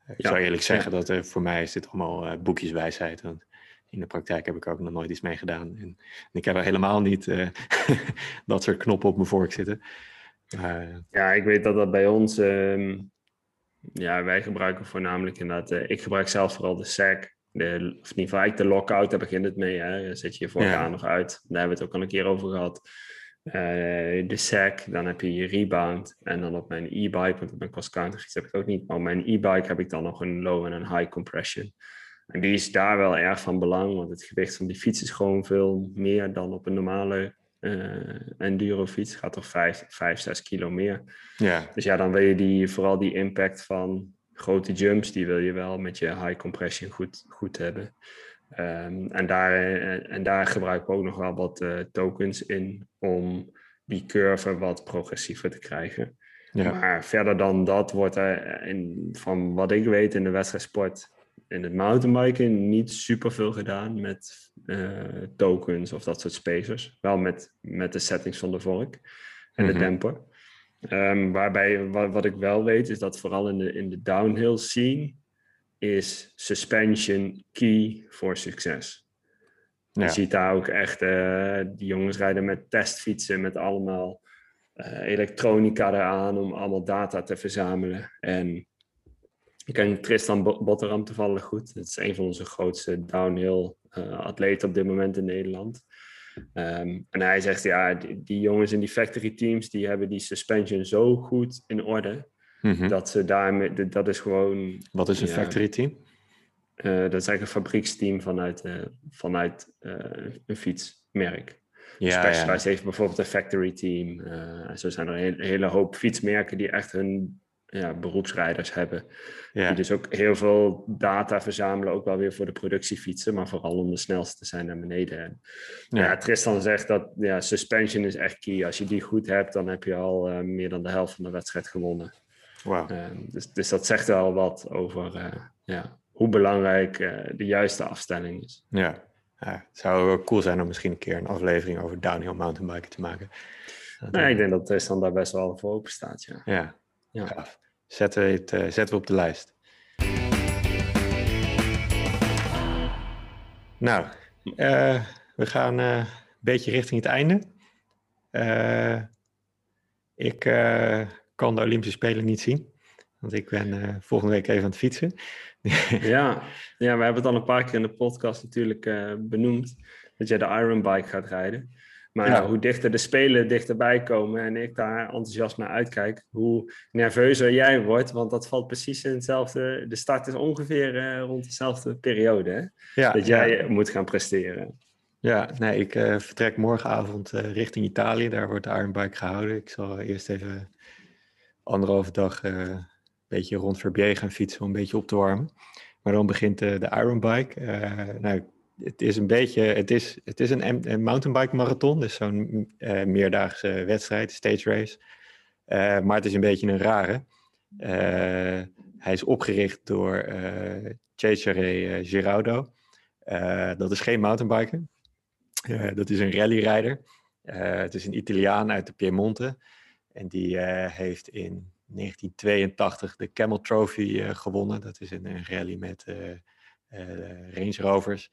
Ik ja, zou eerlijk zeggen ja. dat voor mij is dit allemaal boekjeswijsheid. Want in de praktijk heb ik ook nog nooit iets mee gedaan. En, en ik heb er helemaal niet dat soort knoppen op mijn vork zitten. ja, ik weet dat dat bij ons... Um Ja, wij gebruiken voornamelijk inderdaad, uh, ik gebruik zelf vooral de SAC. De, of in ieder geval eigenlijk de lockout, daar begint het mee. Hè? Dan zet je je voor ja. nog uit. Daar hebben we het ook al een keer over gehad. Uh, de SAC, dan heb je je rebound. En dan op mijn e-bike, want op mijn cross-country heb ik ook niet. Maar op mijn e-bike heb ik dan nog een low en een high compression. En die is daar wel erg van belang, want het gewicht van die fiets is gewoon veel meer dan op een normale uh, enduro-fiets. Gaat toch 5, 5, 6 kilo meer. Ja. Dus ja, dan wil je die, vooral die impact van grote jumps, die wil je wel met je high compression goed, goed hebben. Um, en, daar, en daar gebruiken we ook nog wel wat uh, tokens in om die curve wat progressiever te krijgen. Ja. Maar verder dan dat wordt er, in, van wat ik weet in de wedstrijdsport, in het mountainbiken niet super veel gedaan met uh, tokens of dat soort spacers. Wel met, met de settings van de vork en de. Mhm. Um, waarbij wat, wat, ik wel weet is dat vooral in de, in de downhill scene is suspension key voor succes. Ja. Je ziet daar ook echt, uh, die jongens rijden met testfietsen met allemaal uh, elektronica eraan om allemaal data te verzamelen. En ik ken Tristan Botteram toevallig goed. Het is een van onze grootste downhill uh, atleten op dit moment in Nederland. Um, en hij zegt, ja, die, die, jongens in die factory teams, die hebben die suspension zo goed in orde, mm-hmm. dat ze daarmee, dat is gewoon... Wat is een factory team? Uh, dat is eigenlijk een fabrieksteam vanuit, uh, vanuit een fietsmerk. Ja, Specialized ja. heeft bijvoorbeeld een factory team. zo zijn er een hele hoop fietsmerken die echt hun ja, beroepsrijders hebben. Ja. Die dus ook heel veel data verzamelen, ook wel weer voor de productiefietsen, maar vooral om de snelste te zijn naar beneden. En, ja. ja. Tristan zegt dat ja, suspension is echt key. Als je die goed hebt, dan heb je al uh, meer dan de helft van de wedstrijd gewonnen. Wow. Uh, dus, dus dat zegt wel wat over uh, ja, hoe belangrijk de juiste afstelling is. Ja. ja, het zou cool zijn om misschien een keer een aflevering over downhill mountainbiken te maken. Nee, ik denk dat Tristan daar best wel voor open staat, ja. Ja, ja. Zetten, we het, uh, zetten we op de lijst. Nou, uh, we gaan uh, een beetje richting het einde. ik kan de Olympische Spelen niet zien. Want ik ben volgende week even aan het fietsen. ja, ja, we hebben het al een paar keer in de podcast natuurlijk benoemd. Dat jij de Iron Bike gaat rijden. Maar ja. hoe dichter de spelen dichterbij komen en ik daar enthousiast naar uitkijk, hoe nerveuzer jij wordt, want dat valt precies in hetzelfde. De start is ongeveer uh, rond dezelfde periode hè? Ja, dat jij moet gaan presteren. Ja, nee, ik uh, vertrek morgenavond uh, richting Italië. Daar wordt de Ironbike gehouden. Ik zal eerst even anderhalve dag een beetje rond Verbier gaan fietsen om een beetje op te warmen. Maar dan begint de Ironbike. nou, het is een beetje, het is, het is een, mountainbike marathon, dus zo'n uh, meerdaagse wedstrijd, stage race. Uh, maar het is een beetje een rare. Uh, hij is opgericht door Cesare Giraudo. dat is geen mountainbiker. dat is een rallyrijder. het is een Italiaan uit de Piemonte. En die heeft in 1982 de Camel Trophy gewonnen. Dat is een, een rally met Range Rovers.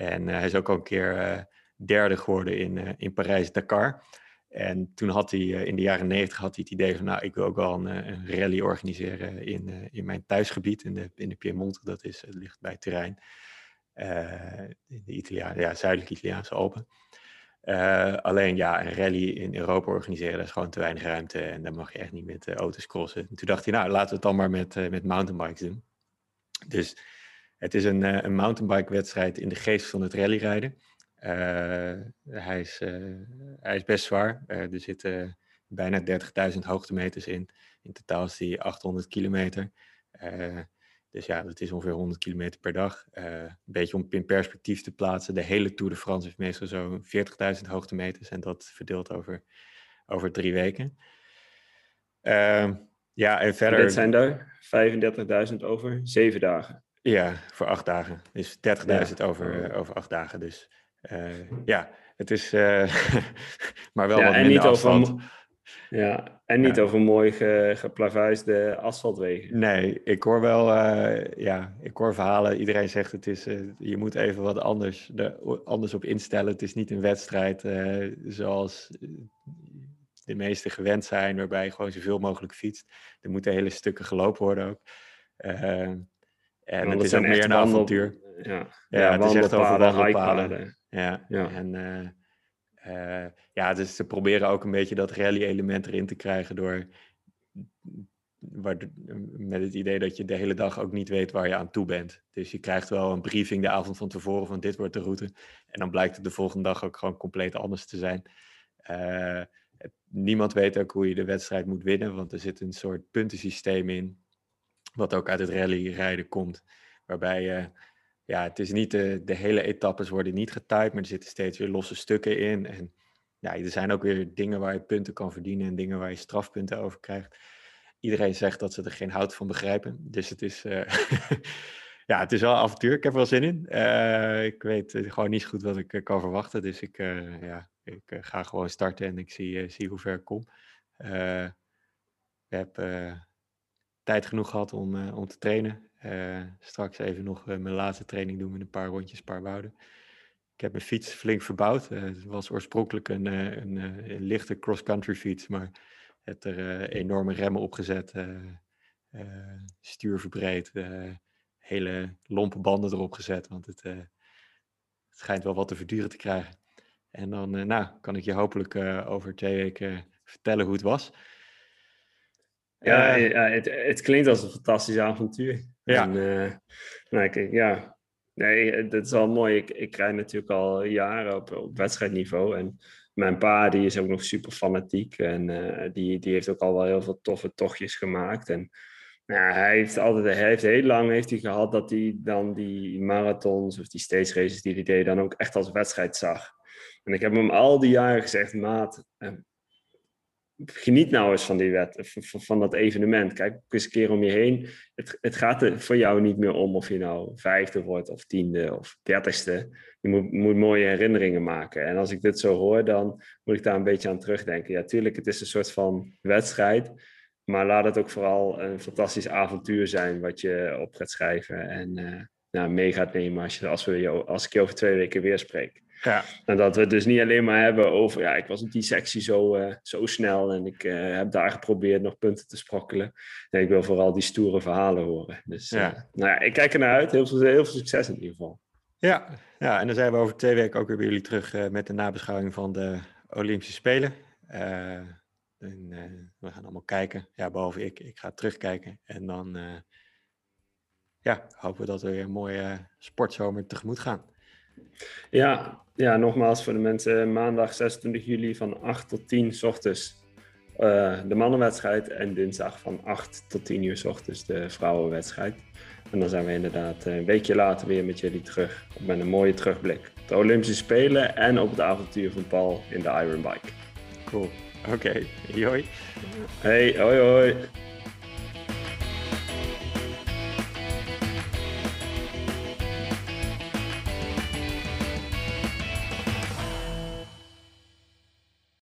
En eh, hij is ook al een keer eh, derde geworden in, eh, in Parijs-Dakar. En toen had hij in de jaren negentig had hij het idee van, nou, ik wil ook wel een, een rally organiseren in, in mijn thuisgebied, in de, in de Piemonte, dat is, ligt bij Turijn. in de Italiaan, ja, zuidelijke Italiaanse Alpen. alleen ja, een rally in Europa organiseren, dat is gewoon te weinig ruimte en daar mag je echt niet met auto's crossen. En toen dacht hij, nou, laten we het dan maar met, met mountainbikes doen. Dus het is een, uh, een mountainbike-wedstrijd in de geest van het rallyrijden. Uh, hij, is, uh, hij is best zwaar. er zitten bijna 30.000 hoogtemeters in. In totaal is die 800 kilometer. dus ja, dat is ongeveer 100 kilometer per dag. een beetje om in perspectief te plaatsen. De hele Tour de France heeft meestal zo'n 40.000 hoogtemeters. En dat verdeeld over, over drie weken. ja, en verder... dit zijn er 35.000 over zeven dagen. Ja, voor acht dagen. Dus 30.000 over, uh, over acht dagen. Dus uh, ja, het is uh, maar wel ja, wat minder niet. Over, ja, en niet ja. over mooi ge, geplavuisde asfaltwegen. Nee, ik hoor wel, ja, ik hoor verhalen. Iedereen zegt het is, je moet even wat anders, de, anders op instellen. Het is niet een wedstrijd zoals de meesten gewend zijn, waarbij je gewoon zoveel mogelijk fietst. Er moeten hele stukken gelopen worden ook. En het is ook meer een avontuur. Ja, ja, het is echt over wandelpaden. Ja, ja. En uh, ja, dus ze proberen ook een beetje dat rally-element erin te krijgen door met het idee dat je de hele dag ook niet weet waar je aan toe bent. Dus je krijgt wel een briefing de avond van tevoren van dit wordt de route. En dan blijkt het de volgende dag ook gewoon compleet anders te zijn. Uh, niemand weet ook hoe je de wedstrijd moet winnen, want er zit een soort puntensysteem in, wat ook uit het rallyrijden komt. Waarbij uh, ja, het is niet de, de hele etappes worden niet getyped, maar er zitten steeds weer losse stukken in. En ja, er zijn ook weer dingen waar je punten kan verdienen en dingen waar je strafpunten over krijgt iedereen zegt dat ze er geen hout van begrijpen. Dus het is, uh, ja, het is wel een avontuur. Ik heb er wel zin in. Ik weet gewoon niet goed wat ik kan verwachten. Dus ik, ja, ik ga gewoon starten en ik zie, zie hoe ver ik kom. ik heb tijd genoeg gehad om, om te trainen. straks even nog mijn laatste training doen met een paar rondjes, paar wouden. Ik heb mijn fiets flink verbouwd. het was oorspronkelijk een, een, lichte cross-country fiets, maar heb er enorme remmen opgezet, uh, uh, stuur verbreed, hele lompe banden erop gezet, want het, het schijnt wel wat te verduren te krijgen. En dan nou, kan ik je hopelijk over twee weken vertellen hoe het was. Ja, ja het, het, klinkt als een fantastisch avontuur. Ja. En, nou, ik, ja, nee, dat is wel mooi. Ik, ik rijd natuurlijk al jaren op, op wedstrijdniveau. En mijn pa die is ook nog super fanatiek en uh, die, die heeft ook al wel heel veel toffe tochtjes gemaakt. En nou, hij heeft altijd, hij heeft heel lang heeft hij gehad dat hij dan die marathons of die stage races die hij deed dan ook echt als wedstrijd zag. En ik heb hem al die jaren gezegd, maat, eh, geniet nou eens van die wet, van, dat evenement. Kijk eens een keer om je heen. Het, het gaat er voor jou niet meer om of je nou vijfde wordt of tiende of dertigste. Je moet, mooie herinneringen maken. En als ik dit zo hoor, dan moet ik daar een beetje aan terugdenken. Ja, tuurlijk, het is een soort van wedstrijd. Maar laat het ook vooral een fantastisch avontuur zijn wat je op gaat schrijven en uh, nou, mee gaat nemen als, je, als, we, als ik je over twee weken weer spreek. Ja. En dat we het dus niet alleen maar hebben over, ja, ik was in die sectie zo, uh, zo snel en ik uh, heb daar geprobeerd nog punten te sprokkelen. En ik wil vooral die stoere verhalen horen. Dus ja. Uh, nou ja, ik kijk er naar uit. Heel veel, heel veel succes in ieder geval. Ja, ja, en dan zijn we over twee weken ook weer bij jullie terug met de nabeschouwing van de Olympische Spelen. en, we gaan allemaal kijken. Ja, behalve ik. Ik ga terugkijken. En dan ja, hopen we dat we weer een mooie sportzomer tegemoet gaan. Ja, ja, nogmaals voor de mensen, maandag 26 juli van 8 tot 10 s ochtends uh, de mannenwedstrijd en dinsdag van 8 tot 10 uur s ochtends de vrouwenwedstrijd. En dan zijn we inderdaad een weekje later weer met jullie terug met een mooie terugblik. De Olympische Spelen en op het avontuur van Paul in de Iron Bike. Cool. Oké, okay. hoi. Hey, hoi hoi.